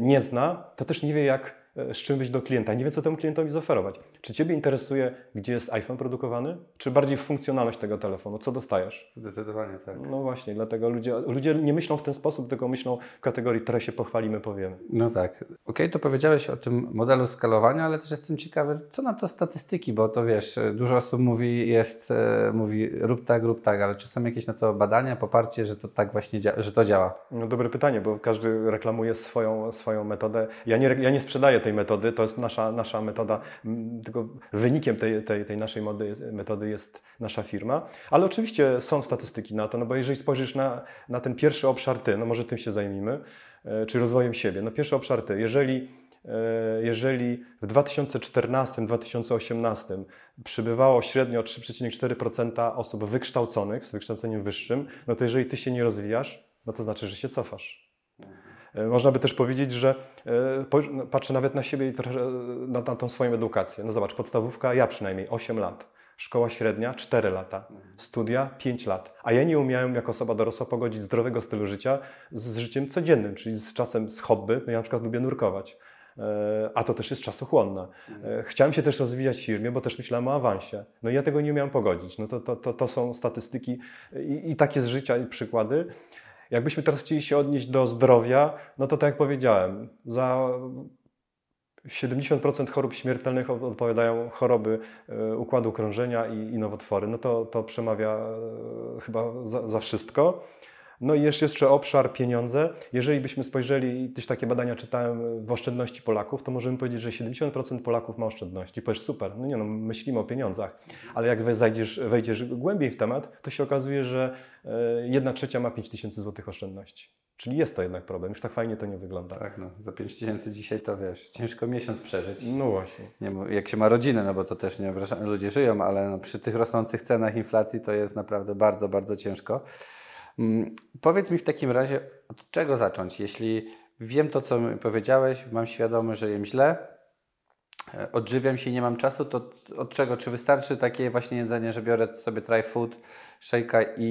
nie zna, to też nie wie, jak e, z czym wyjść do klienta, nie wie, co temu klientowi zaoferować. Czy Ciebie interesuje, gdzie jest iPhone produkowany, czy bardziej funkcjonalność tego telefonu, co dostajesz? Zdecydowanie tak. No właśnie, dlatego ludzie, ludzie nie myślą w ten sposób, tylko myślą w kategorii, teraz się pochwalimy, powiemy. No tak. Okej, to powiedziałeś o tym modelu skalowania, ale też jestem ciekawy, co na to statystyki, bo to wiesz, dużo osób mówi, jest, e, mówi rób tak, rób tak, ale czy są jakieś na to badania, poparcie, że to tak właśnie dzia- że to działa? No dobre pytanie, bo każdy reklamuje swoją, swoją metodę. Ja nie, ja nie sprzedaję tej metody, to jest nasza, nasza metoda, wynikiem tej, tej, tej naszej mody, metody jest nasza firma. Ale oczywiście są statystyki na to, no bo jeżeli spojrzysz na, na ten pierwszy obszar ty, no może tym się zajmijmy, e, czy rozwojem siebie. No pierwszy obszar ty, jeżeli, e, jeżeli w 2014-2018 przybywało średnio 3,4% osób wykształconych z wykształceniem wyższym, no to jeżeli ty się nie rozwijasz, no to znaczy, że się cofasz. E, Można by też powiedzieć, że e, no, patrzę nawet na siebie i trochę e, na, na tą swoją edukację. No zobacz, podstawówka, ja przynajmniej 8 lat. Szkoła średnia 4 lata, studia 5 lat. A ja nie umiałem jako osoba dorosła pogodzić zdrowego stylu życia z, życiem codziennym, czyli z czasem z hobby. No ja na przykład lubię nurkować. A to też jest czasochłonna. Chciałem się też rozwijać w firmie, bo też myślałem o awansie. No i ja tego nie umiałem pogodzić. No to, to, to, to są statystyki i, i takie z życia i przykłady. Jakbyśmy teraz chcieli się odnieść do zdrowia, no to tak jak powiedziałem, za 70% chorób śmiertelnych od- odpowiadają choroby e, układu krążenia i, i nowotwory. No to, to przemawia e, chyba za, za wszystko. No i jeszcze, jeszcze obszar pieniądze. Jeżeli byśmy spojrzeli, też takie badania czytałem w oszczędności Polaków, to możemy powiedzieć, że 70% Polaków ma oszczędności. Powiesz, super, no nie no, myślimy o pieniądzach. Ale jak we- zajdziesz, wejdziesz głębiej w temat, to się okazuje, że e, jedna trzecia ma 5 tysięcy złotych oszczędności. Czyli jest to jednak problem. Już tak fajnie to nie wygląda. Tak, no, za 5 tysięcy dzisiaj to wiesz, ciężko miesiąc przeżyć. No właśnie. Nie, jak się ma rodzinę, no bo to też nie ludzie żyją, ale no, przy tych rosnących cenach inflacji to jest naprawdę bardzo, bardzo ciężko. Mm, powiedz mi w takim razie, od czego zacząć? Jeśli wiem to, co powiedziałeś, mam świadomość, że jem źle, e, odżywiam się i nie mam czasu, to od czego? Czy wystarczy takie właśnie jedzenie, że biorę sobie try food, shake'a i,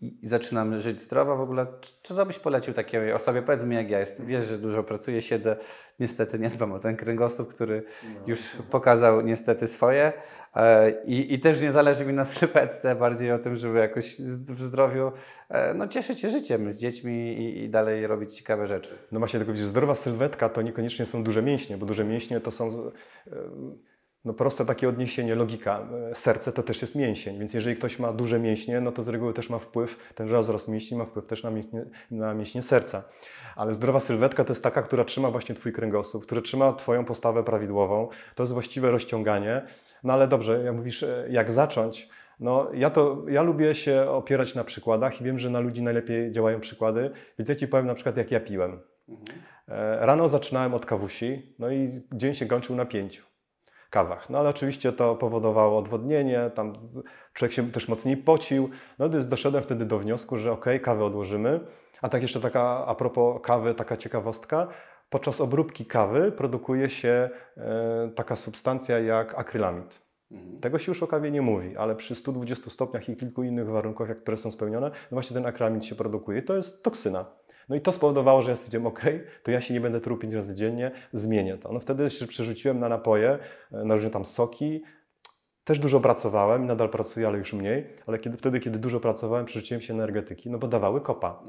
i, zaczynam żyć zdrowo w ogóle? Czy- Co byś polecił takiej osobie? Powiedz mi jak ja jest. Wiesz, że dużo pracuję, siedzę, niestety nie dbam o ten kręgosłup, który już pokazał niestety swoje i, i też nie zależy mi na sylwetce, bardziej o tym, żeby jakoś w zdrowiu e, no, cieszyć się życiem z dziećmi i, i dalej robić ciekawe rzeczy. No właśnie, tylko widzisz, zdrowa sylwetka to niekoniecznie są duże mięśnie, bo duże mięśnie to są e, no proste takie odniesienie, logika. E, Serce to też jest mięsień, więc jeżeli ktoś ma duże mięśnie, no to z reguły też ma wpływ, ten rozrost mięśni ma wpływ też na mięśnie, na mięśnie serca. Ale zdrowa sylwetka to jest taka, która trzyma właśnie Twój kręgosłup, która trzyma Twoją postawę prawidłową. To jest właściwe rozciąganie. No ale dobrze, jak mówisz, e, jak zacząć? No, ja, to, ja lubię się opierać na przykładach i wiem, że na ludzi najlepiej działają przykłady, więc ja Ci powiem na przykład, jak ja piłem. E, Rano zaczynałem od kawusi, no i dzień się kończył na pięciu kawach. No ale oczywiście to powodowało odwodnienie, tam człowiek się też mocniej pocił. No więc doszedłem wtedy do wniosku, że okej, kawę odłożymy. A tak jeszcze taka, a propos kawy, taka ciekawostka. Podczas obróbki kawy produkuje się e, taka substancja jak akrylamid. Tego się już o kawie nie mówi, ale przy 120 stopniach i kilku innych warunkach, jak- które są spełnione, no właśnie ten akrylamid się produkuje. To jest toksyna. No i to spowodowało, że ja stwierdziłem, ok, to ja się nie będę truł pięć razy dziennie, zmienię to. No wtedy się przerzuciłem na napoje, e, na różne tam soki. Też dużo pracowałem, nadal pracuję, ale już mniej. Ale kiedy, wtedy, kiedy dużo pracowałem, przerzuciłem się na energetyki, no bo dawały kopa.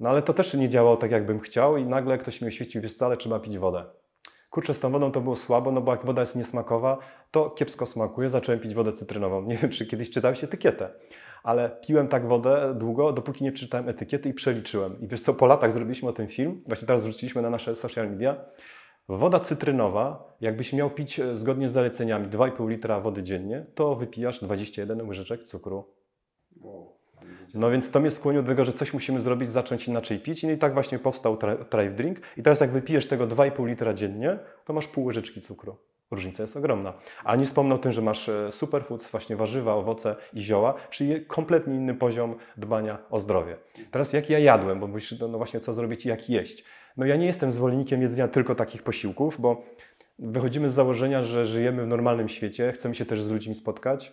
No ale to też nie działało tak, jakbym chciał i nagle ktoś mi oświecił, wiesz co, ale trzeba pić wodę. Kurczę, z tą wodą to było słabo, no bo jak woda jest niesmakowa, to kiepsko smakuje. Zacząłem pić wodę cytrynową. Nie wiem, czy kiedyś czytałeś etykietę, ale piłem tak wodę długo, dopóki nie przeczytałem etykiety i przeliczyłem. I wiesz co, po latach zrobiliśmy o tym film, właśnie teraz wrzuciliśmy na nasze social media. Woda cytrynowa, jakbyś miał pić e, zgodnie z zaleceniami 2,5 litra wody dziennie, to wypijasz 21 łyżeczek cukru. No więc to mnie skłoniło do tego, że coś musimy zrobić, zacząć inaczej pić. No i tak właśnie powstał Thrive Drink. I teraz jak wypijesz tego 2,5 litra dziennie, to masz pół łyżeczki cukru. Różnica jest ogromna. A nie wspomnę o tym, że masz e, superfoods, właśnie warzywa, owoce i zioła, czyli kompletnie inny poziom dbania o zdrowie. Teraz jak ja jadłem, bo mówisz, no no właśnie co zrobić i jak jeść. No ja nie jestem zwolennikiem jedzenia tylko takich posiłków, bo wychodzimy z założenia, że żyjemy w normalnym świecie, chcemy się też z ludźmi spotkać.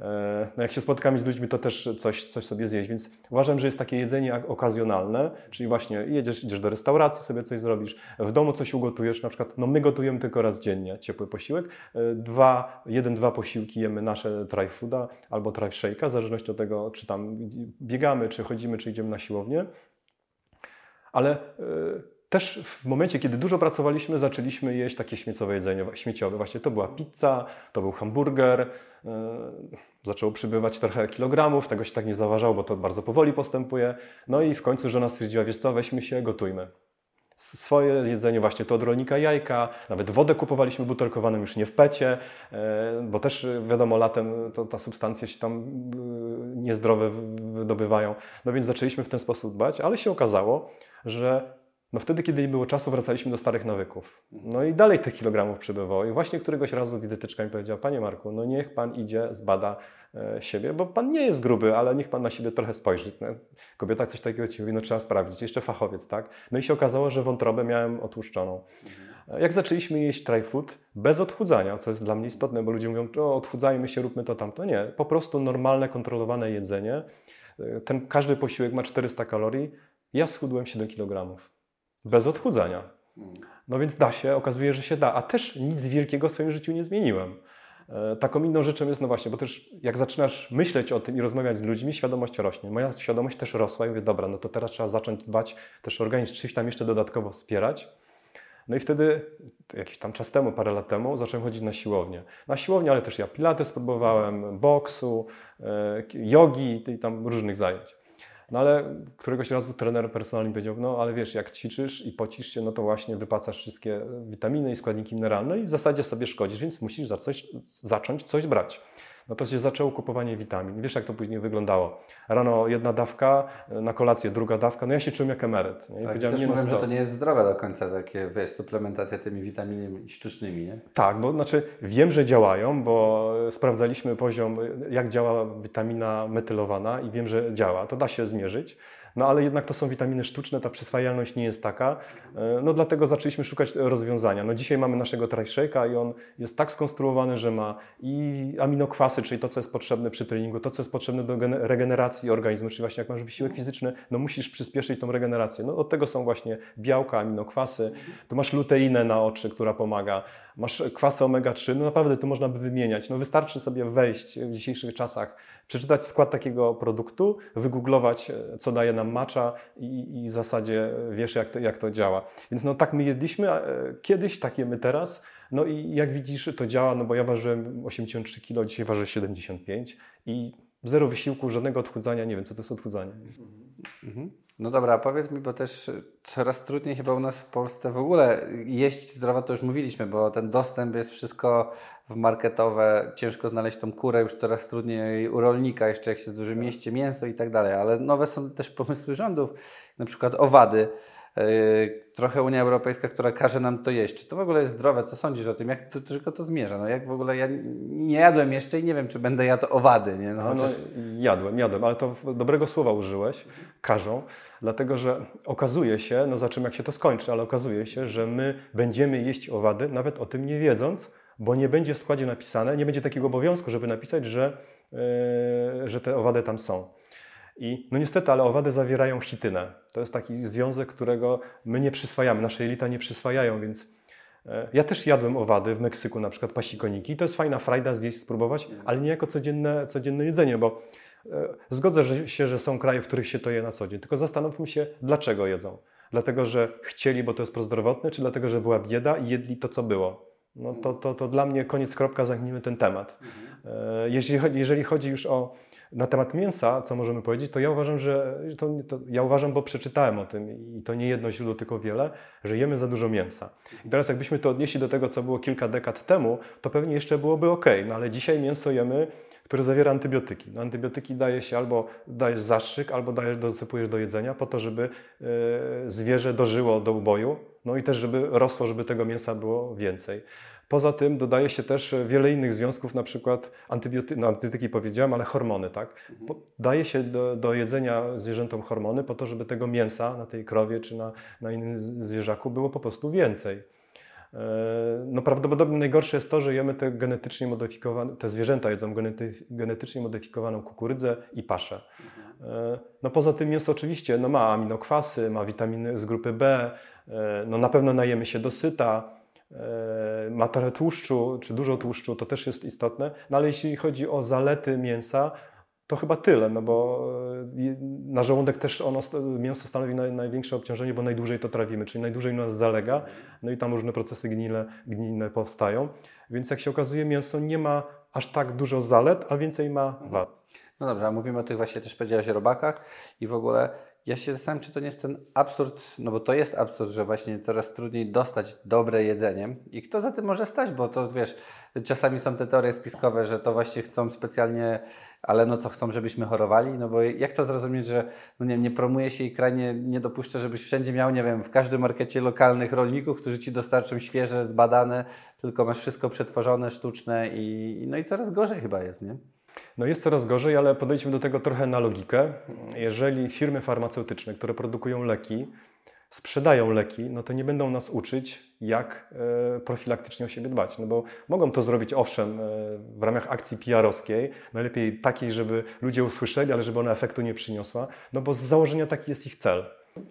E, no jak się spotkamy z ludźmi, to też coś, coś sobie zjeść, więc uważam, że jest takie jedzenie okazjonalne, czyli właśnie jedziesz, idziesz do restauracji, sobie coś zrobisz, w domu coś ugotujesz, na przykład, no my gotujemy tylko raz dziennie ciepły posiłek, e, dwa, jeden, dwa posiłki jemy nasze dry fooda albo dry shake'a, w zależności od tego, czy tam biegamy, czy chodzimy, czy idziemy na siłownię, ale yy, też w momencie, kiedy dużo pracowaliśmy, zaczęliśmy jeść takie śmieciowe jedzenie, śmieciowe. Właśnie to była pizza, to był hamburger. Yy, zaczęło przybywać trochę kilogramów, tego się tak nie zauważało, bo to bardzo powoli postępuje. No i w końcu żona stwierdziła, wiesz co, weźmy się, gotujmy. Swoje jedzenie właśnie to od rolnika jajka, nawet wodę kupowaliśmy butelkowaną już nie w pecie, yy, bo też wiadomo latem to, ta substancja się tam niezdrowe wydobywają. No więc zaczęliśmy w ten sposób dbać, ale się okazało, że no wtedy, kiedy nie było czasu, wracaliśmy do starych nawyków. No i dalej tych kilogramów przybywało. I właśnie któregoś razu dietetyczka mi powiedziała, Panie Marku, no niech Pan idzie, zbada e, siebie, bo Pan nie jest gruby, ale niech Pan na siebie trochę spojrzy. No, kobieta coś takiego Ci mówi, no trzeba sprawdzić. Jeszcze fachowiec, tak? No i się okazało, że wątrobę miałem otłuszczoną. E, jak zaczęliśmy jeść try food bez odchudzania, co jest dla mnie istotne, bo ludzie mówią, o odchudzajmy się, róbmy to tamto. Nie, po prostu normalne, kontrolowane jedzenie. Ten, każdy posiłek ma 400 kalorii. Ja schudłem 7 kg bez odchudzania. No więc da się, okazuje, że się da, a też nic wielkiego w swoim życiu nie zmieniłem. E, taką inną rzeczą jest, no właśnie, bo też jak zaczynasz myśleć o tym i rozmawiać z ludźmi, świadomość rośnie. Moja świadomość też rosła i mówię, dobra, no to teraz trzeba zacząć dbać też organizm, czymś tam jeszcze dodatkowo wspierać. No i wtedy, jakiś tam czas temu, parę lat temu, zacząłem chodzić na siłownię. Na siłownię, ale też ja pilates spróbowałem, boksu, e, jogi i tam różnych zajęć. No ale któregoś razu trener personalny powiedział, no ale wiesz, jak ćwiczysz i pocisz się, no to właśnie wypacasz wszystkie witaminy i składniki mineralne i w zasadzie sobie szkodzisz, więc musisz za coś, zacząć coś brać no to się zaczęło kupowanie witamin. Wiesz, jak to później wyglądało. Rano jedna dawka, na kolację druga dawka. No ja się czułem jak emeryt. Nie? I tak, też nie mówię, że to nie jest zdrowe do końca, takie wiesz, suplementacja tymi witaminami sztucznymi, nie? Tak, bo znaczy wiem, że działają, bo sprawdzaliśmy poziom, jak działa witamina metylowana i wiem, że działa. To da się zmierzyć no ale jednak to są witaminy sztuczne, ta przyswajalność nie jest taka, e, no dlatego zaczęliśmy szukać rozwiązania. No dzisiaj mamy naszego Trishake'a i on jest tak skonstruowany, że ma i aminokwasy, czyli to, co jest potrzebne przy treningu, to, co jest potrzebne do regeneracji organizmu, czyli właśnie jak masz wysiłek fizyczny, no musisz przyspieszyć tą regenerację. No od tego są właśnie białka, aminokwasy, tu masz luteinę na oczy, która pomaga, masz kwasy omega-3, no naprawdę to można by wymieniać. No wystarczy sobie wejść w dzisiejszych czasach przeczytać skład takiego produktu, wygooglować, e, co daje nam macza i, i w zasadzie wiesz, jak to, jak to działa. Więc no tak my jedliśmy e, kiedyś, tak jemy teraz. No i jak widzisz, to działa, no bo ja ważyłem 83 kg, dzisiaj ważę 75 i zero wysiłku, żadnego odchudzania, nie wiem, co to jest odchudzanie. Mhm. No dobra, powiedz mi, bo też coraz trudniej chyba u nas w Polsce w ogóle jeść zdrowo, to już mówiliśmy, bo ten dostęp jest wszystko w marketowe, ciężko znaleźć tą kurę, już coraz trudniej u rolnika, jeszcze jak się w dużym mieście, mięso i tak dalej, ale nowe są też pomysły rządów, na przykład owady. Yy, trochę Unia Europejska, która każe nam to jeść. Czy to w ogóle jest zdrowe? Co sądzisz o tym? Jak to, tylko to zmierza? No jak w ogóle ja nie jadłem jeszcze i nie wiem, czy będę jadł owady. Nie? No, no, jadłem, jadłem, ale to dobrego słowa użyłeś, każą, dlatego że okazuje się, no za czym jak się to skończy, ale okazuje się, że my będziemy jeść owady, nawet o tym nie wiedząc, bo nie będzie w składzie napisane, nie będzie takiego obowiązku, żeby napisać, że, yy, że te owady tam są. I no niestety, ale owady zawierają chitynę. To jest taki związek, którego my nie przyswajamy, nasze jelita nie przyswajają, więc e, ja też jadłem owady w Meksyku, na przykład pasikoniki. To jest fajna frajda zjeść, spróbować, ale nie jako codzienne, codzienne jedzenie, bo e, zgodzę się, że są kraje, w których się to je na co dzień, tylko zastanówmy się, dlaczego jedzą. Dlatego, że chcieli, bo to jest prozdrowotne, czy dlatego, że była bieda i jedli to, co było. No to, to, to dla mnie koniec, kropka, zamknijmy ten temat. E, jeżeli, jeżeli chodzi już o na temat mięsa, co możemy powiedzieć, to ja uważam, że to, to, ja uważam, bo przeczytałem o tym i to nie jedno źródło, tylko wiele, że jemy za dużo mięsa. I teraz jakbyśmy to odnieśli do tego, co było kilka dekad temu, to pewnie jeszcze byłoby ok, no ale dzisiaj mięso jemy, które zawiera antybiotyki. No, antybiotyki daje się albo dajesz zastrzyk, albo dajesz, dosypujesz do jedzenia po to, żeby e, zwierzę dożyło do uboju, no i też, żeby rosło, żeby tego mięsa było więcej. Poza tym dodaje się też wiele innych związków, na przykład antybioty no, antybiotyki powiedziałem, ale hormony, tak? Mhm. Daje się do, do, jedzenia zwierzętom hormony po to, żeby tego mięsa na tej krowie czy na, na innym zwierzaku było po prostu więcej. no prawdopodobnie najgorsze jest to, że jemy te genetycznie modyfikowane, te zwierzęta jedzą genety, genetycznie modyfikowaną kukurydzę i paszę. No poza tym mięso oczywiście no ma aminokwasy, ma witaminy z grupy B, no na pewno najemy się dosyta, ma trochę tłuszczu, czy dużo tłuszczu, to też jest istotne, no ale jeśli chodzi o zalety mięsa, to chyba tyle, no bo e, na żołądek też ono, mięso stanowi naj, największe obciążenie, bo najdłużej to trawimy, czyli najdłużej nas zalega, no i tam różne procesy gnile, gnilne powstają. Więc jak się okazuje, mięso nie ma aż tak dużo zalet, a więcej ma wad. No dobrze, a mówimy o tych właśnie też powiedziałeś robakach i w ogóle ja się zastanawiam, czy to nie jest ten absurd, no bo to jest absurd, że właśnie coraz trudniej dostać dobre jedzenie. I kto za tym może stać, bo to wiesz, czasami są te teorie spiskowe, że to właśnie chcą specjalnie, ale no co chcą, żebyśmy chorowali, no bo jak to zrozumieć, że no nie, nie promuje się i kraj nie, nie dopuszcza, żebyś wszędzie miał, nie wiem, w każdym markecie lokalnych rolników, którzy Ci dostarczą świeże, zbadane, tylko masz wszystko przetworzone, sztuczne i no i coraz gorzej chyba jest, nie? No jest coraz gorzej, ale podejdźmy do tego trochę na logikę. Jeżeli firmy farmaceutyczne, które produkują leki, sprzedają leki, no to nie będą nas uczyć, jak e, profilaktycznie o siebie dbać. No bo mogą to zrobić owszem e, w ramach akcji PR-owskiej, najlepiej takiej, żeby ludzie usłyszeli, ale żeby ona efektu nie przyniosła, no bo z założenia taki jest ich cel.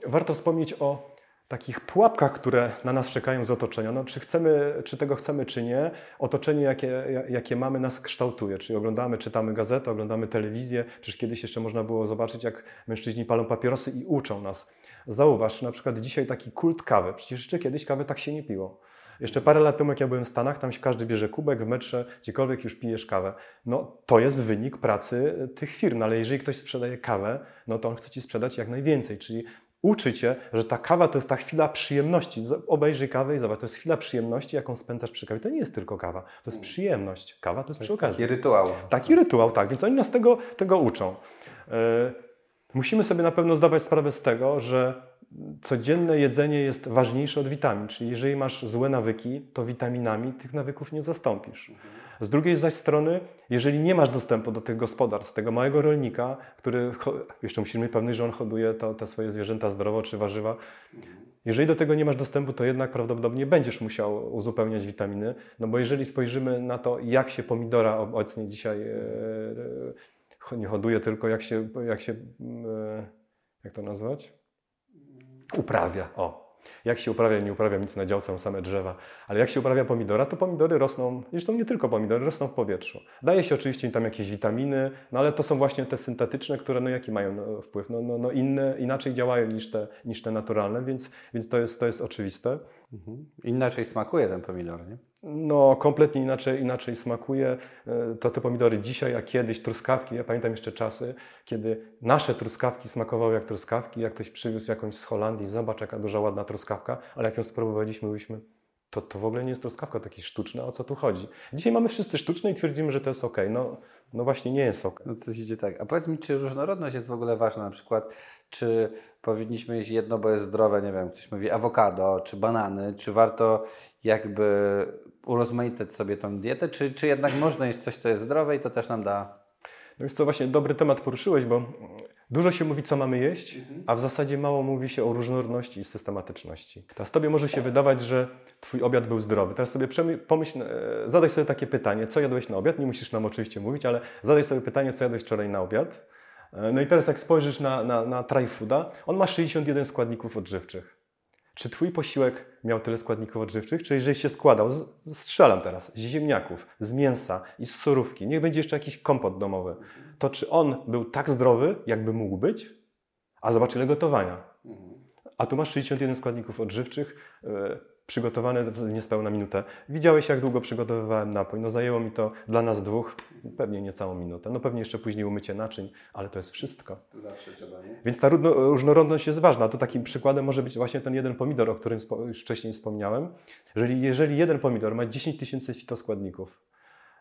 Warto wspomnieć o takich pułapkach, które na nas czekają z otoczenia. No, czy, chcemy, czy tego chcemy, czy nie, otoczenie, jakie, jakie mamy, nas kształtuje. Czyli oglądamy, czytamy gazetę, oglądamy telewizję. Przecież kiedyś jeszcze można było zobaczyć, jak mężczyźni palą papierosy i uczą nas. Zauważ, na przykład dzisiaj taki kult kawy. Przecież jeszcze kiedyś kawy tak się nie piło. Jeszcze parę lat temu, jak ja byłem w Stanach, tam każdy bierze kubek w metrze, gdziekolwiek już pijesz kawę. No to jest wynik pracy tych firm, no, ale jeżeli ktoś sprzedaje kawę, no to on chce Ci sprzedać jak najwięcej, czyli uczy Cię, że ta kawa to jest ta chwila przyjemności. Obejrzyj kawę i zobacz, to jest chwila przyjemności, jaką spędzasz przy kawie. To nie jest tylko kawa, to jest przyjemność. Kawa to jest przy okazji. Taki rytuał. Taki rytuał, tak. Więc oni nas tego, tego uczą. Yy, musimy sobie na pewno zdawać sprawę z tego, że codzienne jedzenie jest ważniejsze od witamin. Czyli jeżeli masz złe nawyki, to witaminami tych nawyków nie zastąpisz. Z drugiej zaś strony, jeżeli nie masz dostępu do tych gospodarstw, tego małego rolnika, który jeszcze musimy mieć pewność, że on hoduje to, te swoje zwierzęta zdrowo czy warzywa, jeżeli do tego nie masz dostępu, to jednak prawdopodobnie będziesz musiał uzupełniać witaminy, no bo jeżeli spojrzymy na to, jak się pomidora obecnie dzisiaj e, e, nie hoduje, tylko jak się, jak się e, jak to nazwać? Uprawia. O, jak się uprawia, nie uprawia nic na działce, same drzewa, ale jak się uprawia pomidora, to pomidory rosną, zresztą nie tylko pomidory, rosną w powietrzu. Daje się oczywiście tam jakieś witaminy, no ale to są właśnie te syntetyczne, które no jaki mają no, wpływ? No, no, no inne, inaczej działają niż te, niż te naturalne, więc, więc to, jest, to jest oczywiste. Mhm. Inaczej smakuje ten pomidor, nie? No, kompletnie inaczej, inaczej smakuje. E, to te pomidory dzisiaj, a kiedyś truskawki. Ja pamiętam jeszcze czasy, kiedy nasze truskawki smakowały jak truskawki. Jak ktoś przywiózł jakąś z Holandii, zobacz jaka duża ładna truskawka, ale jak ją spróbowaliśmy, mówiliśmy, to, to w ogóle nie jest truskawka, taki sztuczna, o co tu chodzi? Dzisiaj mamy wszyscy sztuczne i twierdzimy, że to jest ok. No, no właśnie nie jest ok. No coś idzie tak. A powiedz mi, czy różnorodność jest w ogóle ważna? Na przykład, czy powinniśmy jeść jedno, bo jest zdrowe, nie wiem, ktoś mówi awokado, czy banany, czy warto jakby urozmaicać sobie tą dietę, czy, czy jednak można jeść coś, co jest zdrowe i to też nam da... No jest to właśnie dobry temat poruszyłeś, bo dużo się mówi, co mamy jeść, a w zasadzie mało mówi się o różnorodności i systematyczności. Teraz Tobie może się wydawać, że Twój obiad był zdrowy. Teraz sobie pomyśl, e, zadaj sobie takie pytanie, co jadłeś na obiad? Nie musisz nam oczywiście mówić, ale zadaj sobie pytanie, co jadłeś wczoraj na obiad? E, no i teraz jak spojrzysz na, na, na Tryfooda, on ma 61 składników odżywczych. Czy Twój posiłek miał tyle składników odżywczych? Czy jeżeli się składał, z, strzelam teraz, z ziemniaków, z mięsa i z surówki, niech będzie jeszcze jakiś kompot domowy, to czy on był tak zdrowy, jakby mógł być? A zobacz ile gotowania. A tu masz 61 składników odżywczych, yy, przygotowane w niespełna minutę. Widziałeś, jak długo przygotowywałem napój. No zajęło mi to dla nas dwóch pewnie niecałą minutę. No pewnie jeszcze później umycie naczyń, ale to jest wszystko. Zawsze trzeba, nie? Więc ta różnorodność jest ważna. To takim przykładem może być właśnie ten jeden pomidor, o którym już wcześniej wspomniałem. Jeżeli, jeżeli jeden pomidor ma 10 tysięcy fitoskładników,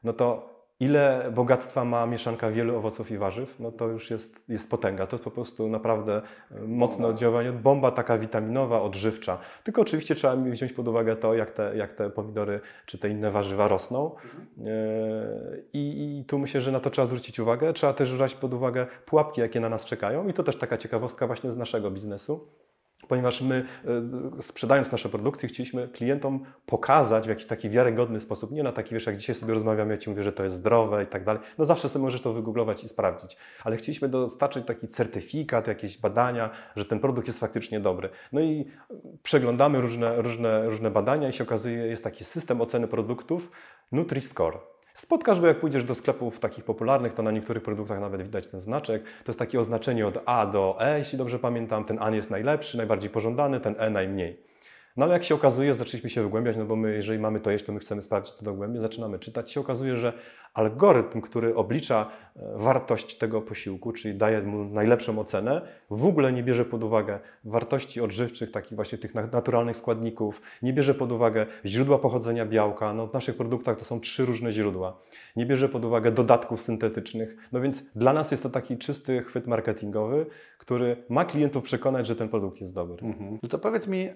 no to ile bogactwa ma mieszanka wielu owoców i warzyw, no to już jest, jest potęga. To jest po prostu naprawdę e, mocne oddziaływanie. Bomba taka witaminowa, odżywcza. Tylko oczywiście trzeba wziąć pod uwagę to, jak te, jak te pomidory czy te inne warzywa rosną. E, I, I tu myślę, że na to trzeba zwrócić uwagę. Trzeba też brać pod uwagę pułapki, jakie na nas czekają. I to też taka ciekawostka właśnie z naszego biznesu ponieważ my y, sprzedając nasze produkty chcieliśmy klientom pokazać w jakiś taki wiarygodny sposób, nie na taki, wiesz, jak dzisiaj sobie rozmawiamy, ja Ci mówię, że to jest zdrowe i tak dalej, no zawsze sobie możesz to wygooglować i sprawdzić, ale chcieliśmy dostarczyć taki certyfikat, jakieś badania, że ten produkt jest faktycznie dobry. No i przeglądamy różne, różne, różne badania i się okazuje, jest taki system oceny produktów Nutri-Score. Spotkasz go, jak pójdziesz do sklepów takich popularnych, to na niektórych produktach nawet widać ten znaczek. To jest takie oznaczenie od A do E, jeśli dobrze pamiętam. Ten A jest najlepszy, najbardziej pożądany, ten E najmniej. No ale jak się okazuje, zaczęliśmy się wygłębiać, no bo my, jeżeli mamy to jeść, to my chcemy sprawdzić to dogłębnie, zaczynamy czytać. się okazuje, że algorytm, który oblicza e, wartość tego posiłku, czyli daje mu najlepszą ocenę, w ogóle nie bierze pod uwagę wartości odżywczych, takich właśnie tych naturalnych składników, nie bierze pod uwagę źródła pochodzenia białka. No, w naszych produktach to są trzy różne źródła. Nie bierze pod uwagę dodatków syntetycznych. No więc dla nas jest to taki czysty chwyt marketingowy, który ma klientów przekonać, że ten produkt jest dobry. Mhm. No to powiedz mi,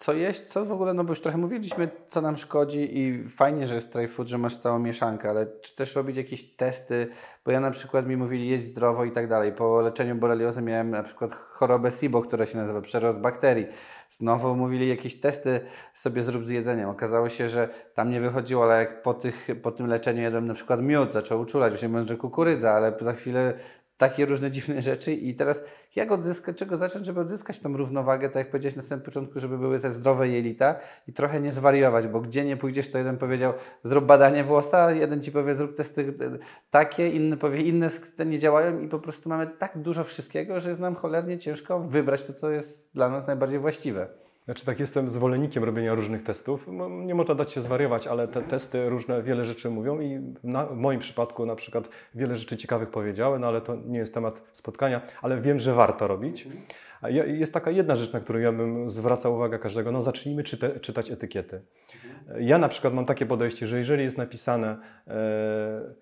co jeść, co w ogóle, no bo już trochę mówiliśmy, co nam szkodzi i fajnie, że jest try food, że masz całą mieszankę, ale czy też robić jakieś testy, bo ja na przykład mi mówili jeść zdrowo i tak dalej. Po leczeniu boreliozy miałem na przykład chorobę SIBO, która się nazywa przerost bakterii. Znowu mówili jakieś testy sobie zrób z jedzeniem. Okazało się, że tam nie wychodziło, ale jak po, tych, po tym leczeniu jadłem na przykład miód, zaczął uczulać, już nie mówiąc, że kukurydza, ale za chwilę takie różne dziwne rzeczy i teraz jak odzyskać, czego zacząć, żeby odzyskać tą równowagę, tak jak powiedziałeś na samym początku, żeby były te zdrowe jelita i trochę nie zwariować, bo gdzie nie pójdziesz, to jeden powiedział zrób badanie włosa, jeden Ci powie zrób testy takie, inny powie inne te nie działają i po prostu mamy tak dużo wszystkiego, że jest nam cholernie ciężko wybrać to, co jest dla nas najbardziej właściwe. Znaczy tak jestem zwolennikiem robienia różnych testów. Nie można dać się zwariować, ale te testy różne wiele rzeczy mówią i na, w moim przypadku na przykład wiele rzeczy ciekawych powiedziały, no ale to nie jest temat spotkania, ale wiem, że warto robić. A jest taka jedna rzecz, na którą ja bym zwracał uwagę każdego, no zacznijmy czyta, czytać etykiety. Ja na przykład mam takie podejście, że jeżeli jest napisane e,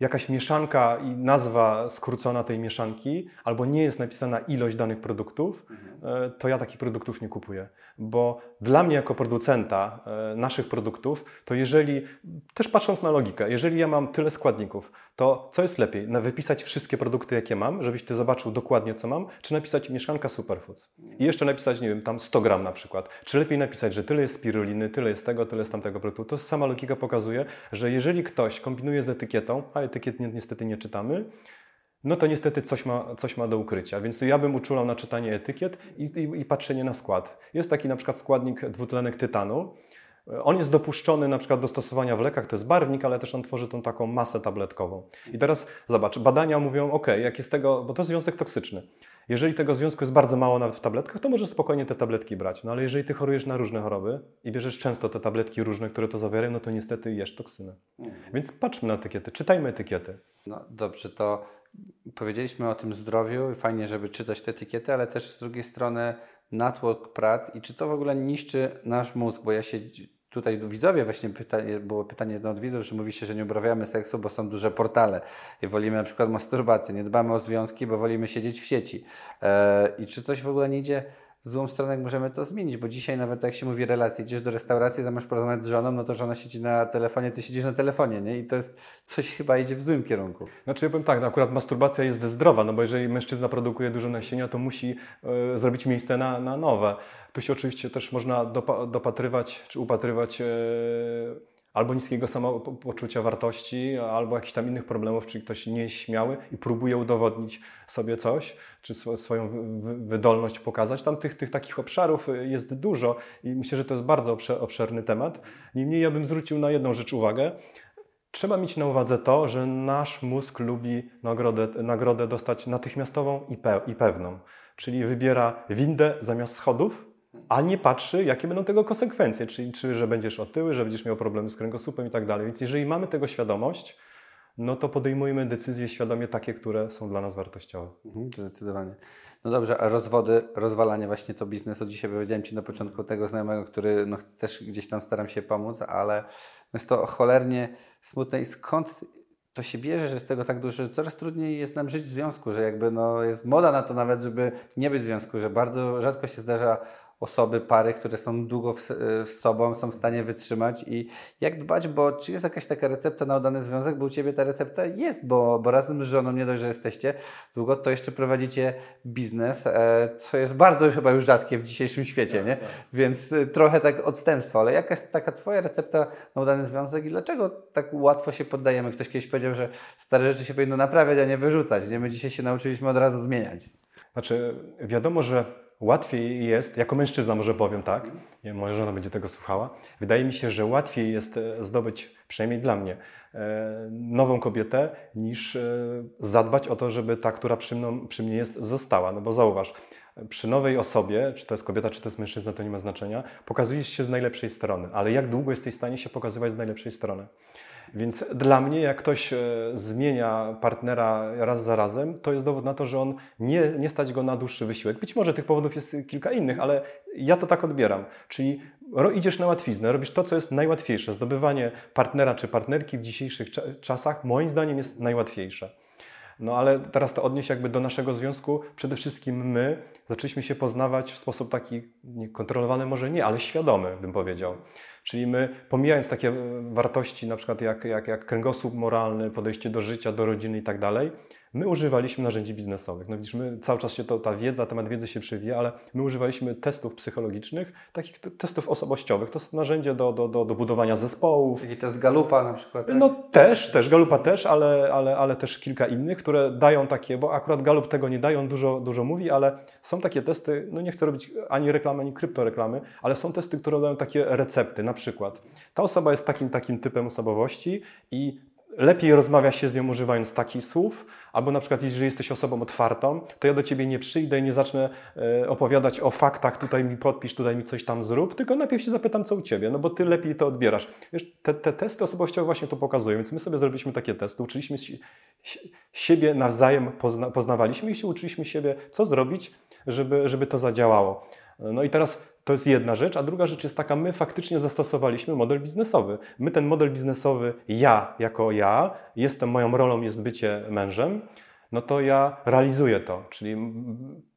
jakaś mieszanka i nazwa skrócona tej mieszanki, albo nie jest napisana ilość danych produktów, mhm. to ja takich produktów nie kupuję. Bo dla mnie jako producenta e, naszych produktów, to jeżeli, też patrząc na logikę, jeżeli ja mam tyle składników, to co jest lepiej? Na wypisać wszystkie produkty, jakie mam, żebyś ty zobaczył dokładnie, co mam, czy napisać mieszanka superfoods? I jeszcze napisać, nie wiem, tam 100 gram na przykład. Czy lepiej napisać, że tyle jest spiruliny, tyle jest tego, tyle jest tamtego produktu? To sama logika pokazuje, że jeżeli ktoś kombinuje z etykietą, a etykiet niestety nie czytamy, no to niestety coś ma, coś ma do ukrycia. Więc ja bym uczulał na czytanie etykiet i, i, i patrzenie na skład. Jest taki na przykład składnik dwutlenek tytanu. On jest dopuszczony na przykład do stosowania w lekach, to jest barwnik, ale też on tworzy tą taką masę tabletkową. I teraz zobacz, badania mówią, ok, jak jest tego, bo to jest związek toksyczny. Jeżeli tego związku jest bardzo mało nawet w tabletkach, to możesz spokojnie te tabletki brać. No ale jeżeli ty chorujesz na różne choroby i bierzesz często te tabletki różne, które to zawierają, no to niestety jesz toksynę. Mhm. Więc patrzmy na etykiety, czytajmy etykiety. No dobrze, to powiedzieliśmy o tym zdrowiu, fajnie, żeby czytać te etykiety, ale też z drugiej strony natłok prat i czy to w ogóle niszczy nasz mózg, bo ja się tutaj widzowie właśnie pytanie, było pytanie od widzów, że mówi się, że nie uprawiamy seksu, bo są duże portale i wolimy na przykład masturbację, nie dbamy o związki, bo wolimy siedzieć w sieci. Eee, I czy coś w ogóle nie idzie złą stronę, jak możemy to zmienić, bo dzisiaj nawet jak się mówi relacje, idziesz do restauracji, zamiast porozmawiać z żoną, no to żona siedzi na telefonie, ty siedzisz na telefonie, nie? I to jest coś chyba idzie w złym kierunku. Znaczy ja powiem tak, no akurat masturbacja jest zdrowa, no bo jeżeli mężczyzna produkuje dużo nasienia, to musi y, zrobić miejsce na, na nowe. Tu się oczywiście też można dopa dopatrywać, czy upatrywać y, albo niskiego samopoczucia wartości, albo jakichś tam innych problemów, czyli ktoś nie jest śmiały i próbuje udowodnić sobie coś, czy swoją wydolność pokazać. Tam tych, tych takich obszarów y, jest dużo i myślę, że to jest bardzo obszerny temat. Niemniej ja bym zwrócił na jedną rzecz uwagę. Trzeba mieć na uwadze to, że nasz mózg lubi nagrodę, nagrodę dostać natychmiastową i, pe i pewną. Czyli wybiera windę zamiast schodów, a nie patrzy, jakie będą tego konsekwencje, czyli czy, że będziesz otyły, że będziesz miał problemy z kręgosłupem i tak dalej. Więc jeżeli mamy tego świadomość, no to podejmujemy decyzje świadomie takie, które są dla nas wartościowe. Mhm, zdecydowanie. No dobrze, a rozwody, rozwalanie właśnie to biznesu. Dzisiaj powiedziałem Ci na początku tego znajomego, który no, też gdzieś tam staram się pomóc, ale jest to cholernie smutne. I skąd to się bierze, że jest tego tak dużo, że coraz trudniej jest nam żyć w związku, że jakby no, jest moda na to nawet, żeby nie być w związku, że bardzo rzadko się zdarza osoby, pary, które są długo w, z sobą, są w stanie wytrzymać i jak dbać, bo czy jest jakaś taka recepta na udany związek, bo u Ciebie ta recepta jest, bo, bo razem z żoną nie dość, że jesteście długo, to jeszcze prowadzicie biznes, e, co jest bardzo chyba już rzadkie w dzisiejszym świecie, nie? Więc e, trochę tak odstępstwo, ale jaka jest taka Twoja recepta na udany związek i dlaczego tak łatwo się poddajemy? Ktoś kiedyś powiedział, że stare rzeczy się powinno naprawiać, a nie wyrzucać, nie? My dzisiaj się nauczyliśmy od razu zmieniać. Znaczy, wiadomo, że łatwiej jest, jako mężczyzna może powiem tak, nie, moja żona będzie tego słuchała, wydaje mi się, że łatwiej jest e, zdobyć, przynajmniej dla mnie, e, nową kobietę, niż e, zadbać o to, żeby ta, która przy, mną, przy mnie jest, została. No bo zauważ, przy nowej osobie, czy to jest kobieta, czy to jest mężczyzna, to nie ma znaczenia, pokazujesz się z najlepszej strony, ale jak długo jesteś w stanie się pokazywać z najlepszej strony? Więc dla mnie, jak ktoś e, zmienia partnera raz za razem, to jest dowód na to, że on nie, nie stać go na dłuższy wysiłek. Być może tych powodów jest kilka innych, ale ja to tak odbieram. Czyli idziesz na łatwiznę, robisz to, co jest najłatwiejsze. Zdobywanie partnera czy partnerki w dzisiejszych czasach, moim zdaniem, jest najłatwiejsze. No ale teraz to odnieść jakby do naszego związku. Przede wszystkim my zaczęliśmy się poznawać w sposób taki kontrolowany, może nie, ale świadomy, bym powiedział. Czyli my, pomijając takie wartości, na przykład jak, jak, jak kręgosłup moralny, podejście do życia, do rodziny i tak dalej, My używaliśmy narzędzi biznesowych. No widzisz, my cały czas się to, ta wiedza, temat wiedzy się przewija, ale my używaliśmy testów psychologicznych, takich testów osobowościowych. To jest narzędzie do, do, do, do budowania zespołów. Taki test Galupa na przykład. Tak? No też, też, Galupa też, ale, ale, ale też kilka innych, które dają takie, bo akurat Galup tego nie dają, dużo, dużo mówi, ale są takie testy, no nie chcę robić ani reklamy, ani kryptoreklamy, ale są testy, które dają takie recepty. Na przykład ta osoba jest takim, takim typem osobowości i lepiej rozmawia się z nią używając takich słów, albo na przykład jeżeli jesteś osobą otwartą, to ja do Ciebie nie przyjdę i nie zacznę e, opowiadać o faktach, tutaj mi podpisz, tutaj mi coś tam zrób, tylko najpierw się zapytam, co u Ciebie, no bo Ty lepiej to odbierasz. Wiesz, te, te testy osobowościowe właśnie to pokazują, więc my sobie zrobiliśmy takie testy, uczyliśmy się, siebie nawzajem, pozna, poznawaliśmy i się uczyliśmy siebie, co zrobić, żeby, żeby to zadziałało. No i teraz to jest jedna rzecz, a druga rzecz jest taka, my faktycznie zastosowaliśmy model biznesowy. My ten model biznesowy, ja jako ja, jestem, moją rolą jest bycie mężem, no to ja realizuję to, czyli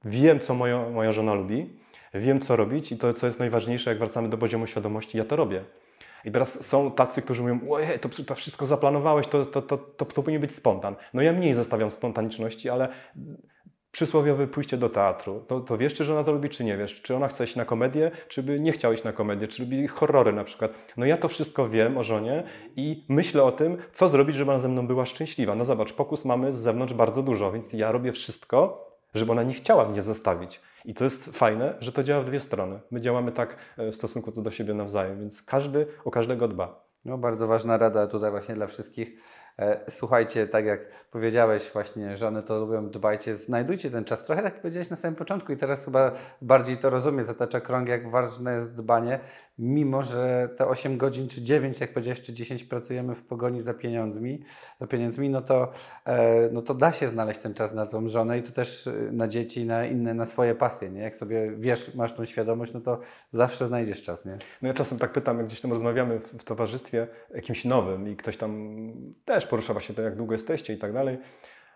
wiem, co moja, moja żona lubi, wiem, co robić i to, co jest najważniejsze, jak wracamy do poziomu świadomości, ja to robię. I teraz są tacy, którzy mówią, ojej, to, to wszystko zaplanowałeś, to, to, to, to, to powinien być spontan. No ja mniej zostawiam spontaniczności, ale przysłowiowe pójście do teatru. To, to wiesz, czy żona to lubi, czy nie wiesz? Czy ona chce iść na komedię, czy by nie chciała iść na komedię, czy lubi horrory na przykład. No ja to wszystko wiem o żonie i myślę o tym, co zrobić, żeby ona ze mną była szczęśliwa. No zobacz, pokus mamy z zewnątrz bardzo dużo, więc ja robię wszystko, żeby ona nie chciała mnie zostawić. I to jest fajne, że to działa w dwie strony. My działamy tak e, w stosunku do siebie nawzajem, więc każdy o każdego dba. No, bardzo ważna rada tutaj właśnie dla wszystkich słuchajcie, tak jak powiedziałeś właśnie, żony to lubią, dbajcie, znajdujcie ten czas. Trochę tak powiedziałeś na samym początku i teraz chyba bardziej to rozumiem, zatacza krąg, jak ważne jest dbanie, mimo że te 8 godzin czy 9, jak powiedziałeś, czy 10 pracujemy w pogoni za pieniędzmi, za pieniędzmi no, to, e, no to da się znaleźć ten czas na tą żonę i to też e, na dzieci, na inne, na swoje pasje, nie? Jak sobie wiesz, masz tą świadomość, no to zawsze znajdziesz czas, nie? No ja czasem tak pytam, jak gdzieś tam rozmawiamy w, w towarzystwie jakimś nowym i ktoś tam też porusza właśnie to, jak długo jesteście i tak dalej.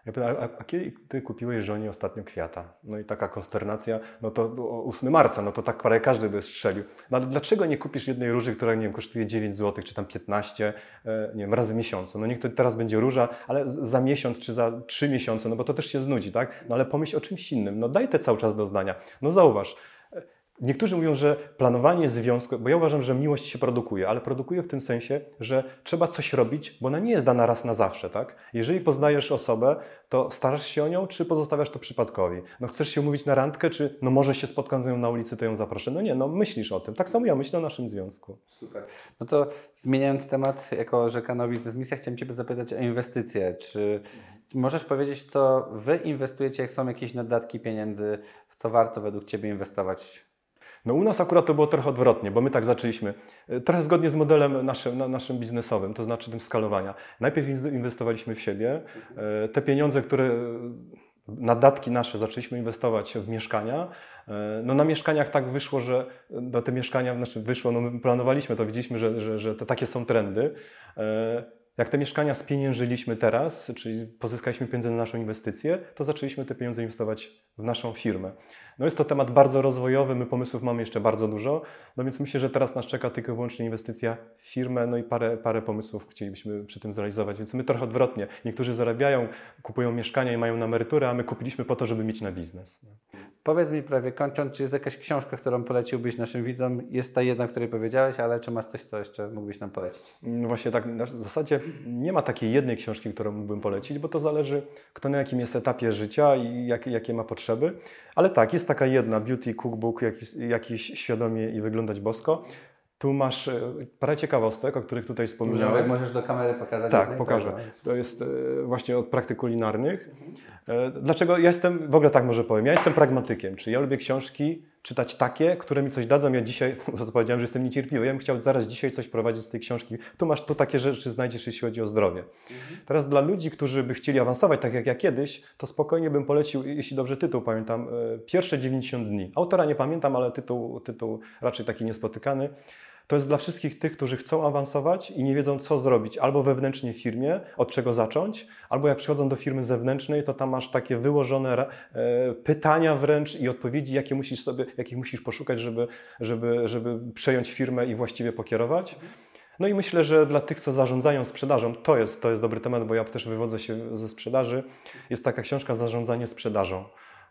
Ja a, a kiedy ty kupiłeś żonie ostatnio kwiata? No i taka konsternacja, no to 8 marca, no to tak parę każdy by strzelił. No ale dlaczego nie kupisz jednej róży, która, nie wiem, kosztuje 9 zł, czy tam 15, e, nie wiem, razy miesiącu? No niech to teraz będzie róża, ale za miesiąc, czy za 3 miesiące, no bo to też się znudzi, tak? No ale pomyśl o czymś innym, no daj te cały czas do zdania. No zauważ, Niektórzy mówią, że planowanie związku, bo ja uważam, że miłość się produkuje, ale produkuje w tym sensie, że trzeba coś robić, bo ona nie jest dana raz na zawsze, tak? Jeżeli poznajesz osobę, to starasz się o nią, czy pozostawiasz to przypadkowi? No chcesz się umówić na randkę, czy no może się spotkam z nią na ulicy, to ją zaproszę? No nie, no myślisz o tym. Tak samo ja myślę o naszym związku. Super. No to zmieniając temat, jako że kanał Biznes Misja, chciałem Ciebie zapytać o inwestycje. Czy możesz powiedzieć, co Wy inwestujecie, jak są jakieś naddatki pieniędzy, w co warto według Ciebie inwestować no u nas akurat to było trochę odwrotnie, bo my tak zaczęliśmy, e, trochę zgodnie z modelem naszym, naszym biznesowym, to znaczy tym skalowania. Najpierw inwestowaliśmy w siebie. E, te pieniądze, które nadatki nasze zaczęliśmy inwestować w mieszkania. E, no na mieszkaniach tak wyszło, że do te mieszkania, znaczy wyszło, no my planowaliśmy to, widzieliśmy, że, że, że te takie są trendy. Jak te mieszkania spieniężyliśmy teraz, czyli pozyskaliśmy pieniądze na naszą inwestycję, to zaczęliśmy te pieniądze inwestować w naszą firmę. No jest to temat bardzo rozwojowy, my pomysłów mamy jeszcze bardzo dużo, no więc myślę, że teraz nas czeka tylko i wyłącznie inwestycja w firmę, no i parę, parę pomysłów chcielibyśmy przy tym zrealizować, więc my trochę odwrotnie. Niektórzy zarabiają, kupują mieszkania i mają na emeryturę, a my kupiliśmy po to, żeby mieć na biznes. Powiedz mi prawie kończąc, czy jest jakaś książka, którą poleciłbyś naszym widzom? Jest ta jedna, o której powiedziałeś, ale czy masz coś, co jeszcze mógłbyś nam polecić? No właśnie tak, w zasadzie nie ma takiej jednej książki, którą mógłbym polecić, bo to zależy, kto na jakim jest etapie życia i jak, jakie ma potrzeby. Ale tak, jest taka jedna, Beauty Cookbook, jakiś, jakiś świadomie i wyglądać bosko. Tu masz e, parę ciekawostek, o których tutaj wspomniałem. Jak możesz do kamery pokazać? Tak, pokażę. To jest e, właśnie od praktyk kulinarnych. E, Dlaczego ja jestem, w ogóle tak może powiem, ja jestem pragmatykiem, czyli ja lubię książki czytać takie, które mi coś dadzą. Ja dzisiaj, co powiedziałem, że jestem niecierpliwy, ja bym chciał zaraz dzisiaj coś prowadzić z tej książki. Tu masz, tu takie rzeczy znajdziesz, jeśli chodzi o zdrowie. Teraz dla ludzi, którzy by chcieli awansować, tak jak ja kiedyś, to spokojnie bym polecił, jeśli dobrze tytuł pamiętam, e, Pierwsze 90 dni. Autora nie pamiętam, ale tytuł, tytuł raczej taki niespotykany. To jest dla wszystkich tych, którzy chcą awansować i nie wiedzą, co zrobić, albo wewnętrznie w firmie, od czego zacząć, albo jak przychodzą do firmy zewnętrznej, to tam masz takie wyłożone e, pytania wręcz i odpowiedzi, jakie musisz sobie, jakich musisz poszukać, żeby, żeby, żeby przejąć firmę i właściwie pokierować. No i myślę, że dla tych, co zarządzają sprzedażą, to jest, to jest dobry temat, bo ja też wywodzę się ze sprzedaży. Jest taka książka Zarządzanie sprzedażą.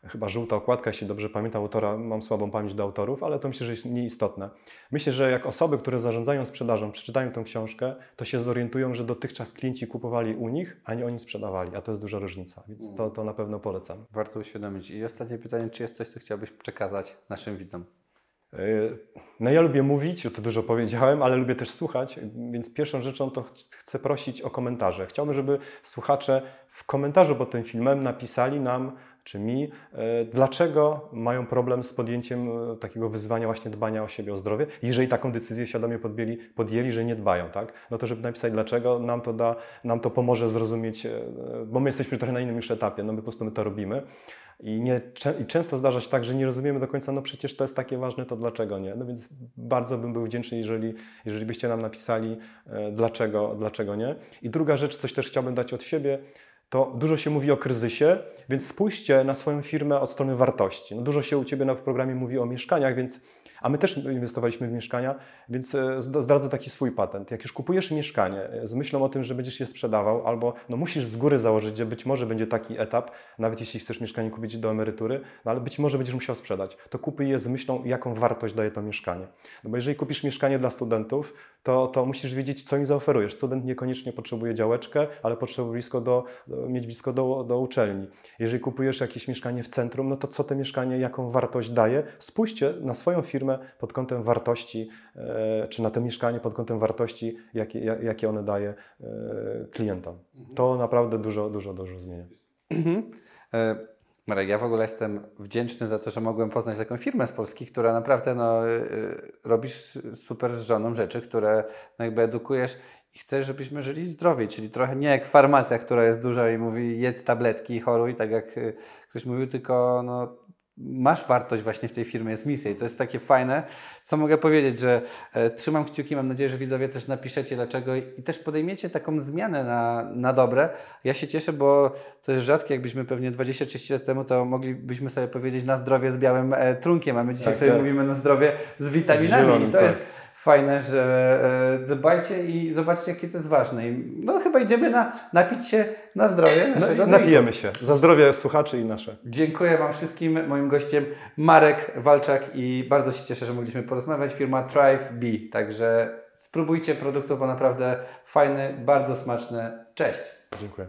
Chyba żółta okładka, jeśli dobrze pamiętam autora, mam słabą pamięć do autorów, ale to myślę, że jest nieistotne. Myślę, że jak osoby, które zarządzają sprzedażą, przeczytają tę książkę, to się zorientują, że dotychczas klienci kupowali u nich, a nie oni sprzedawali, a to jest duża różnica, więc to, to na pewno polecam. Warto uświadomić. I ostatnie pytanie, czy jest coś, co chciałbyś przekazać naszym widzom? Yy, No ja lubię mówić, to dużo powiedziałem, ale lubię też słuchać, więc pierwszą rzeczą to ch- chcę prosić o komentarze. Chciałbym, żeby słuchacze w komentarzu pod tym filmem napisali nam, czy mi, e, dlaczego mają problem z podjęciem e, takiego wyzwania właśnie dbania o siebie, o zdrowie, jeżeli taką decyzję świadomie podjęli, podjęli że nie dbają, tak? No to żeby napisać dlaczego, nam to da, nam to pomoże zrozumieć, e, bo my jesteśmy trochę na innym już etapie, no my po prostu my to robimy. I, nie, I często zdarza się tak, że nie rozumiemy do końca, no przecież to jest takie ważne, to dlaczego nie? No więc bardzo bym był wdzięczny, jeżeli, jeżeli byście nam napisali, dlaczego, dlaczego nie. I druga rzecz, coś też chciałbym dać od siebie, to dużo się mówi o kryzysie, więc spójrzcie na swoją firmę od strony wartości. No dużo się u Ciebie w programie mówi o mieszkaniach, więc, a my też inwestowaliśmy w mieszkania, więc e, zd- zdradzę taki swój patent. Jak już kupujesz mieszkanie e, z myślą o tym, że będziesz je sprzedawał, albo no musisz z góry założyć, że być może będzie taki etap, nawet jeśli chcesz mieszkanie kupić do emerytury, no ale być może będziesz musiał sprzedać, to kupuj je z myślą, jaką wartość daje to mieszkanie. No bo jeżeli kupisz mieszkanie dla studentów, to, to musisz wiedzieć, co im zaoferujesz. Student niekoniecznie potrzebuje działeczkę, ale potrzebuje blisko do, mieć blisko do, do uczelni. Jeżeli kupujesz jakieś mieszkanie w centrum, no to co to mieszkanie, jaką wartość daje? Spójrzcie na swoją firmę pod kątem wartości, e, czy na to mieszkanie pod kątem wartości, jakie, ja- jakie one daje e, klientom. To naprawdę dużo, dużo, dużo zmienia. Marek, ja w ogóle jestem wdzięczny za to, że mogłem poznać taką firmę z Polski, która naprawdę no, y, y, robisz super z żoną rzeczy, które no, jakby edukujesz i chcesz, żebyśmy żyli zdrowiej, czyli trochę nie jak farmacja, która jest duża i mówi jedz tabletki choruj, tak jak y, ktoś mówił, tylko no, masz wartość właśnie w tej firmie, jest misja i to jest takie fajne. Co mogę powiedzieć, że e, trzymam kciuki, mam nadzieję, że widzowie też napiszecie dlaczego i, i też podejmiecie taką zmianę na, na dobre. Ja się cieszę, bo to jest rzadkie, jakbyśmy pewnie 20-30 lat temu to moglibyśmy sobie powiedzieć na zdrowie z białym e, trunkiem, a my dzisiaj Tak, sobie tak. mówimy na zdrowie z witaminami zielonym, i to tak. jest fajne, że e, dbajcie i zobaczcie, jakie to jest ważne. I, no chyba idziemy na, napić się na zdrowie No, naszego drinku. napijemy się. Za zdrowie słuchaczy i nasze. Dziękuję Wam wszystkim. Moim gościem Marek Walczak i bardzo się cieszę, że mogliśmy porozmawiać. Firma Thrive B. Także spróbujcie produktu, bo naprawdę fajny, bardzo smaczny. Cześć! Dziękuję.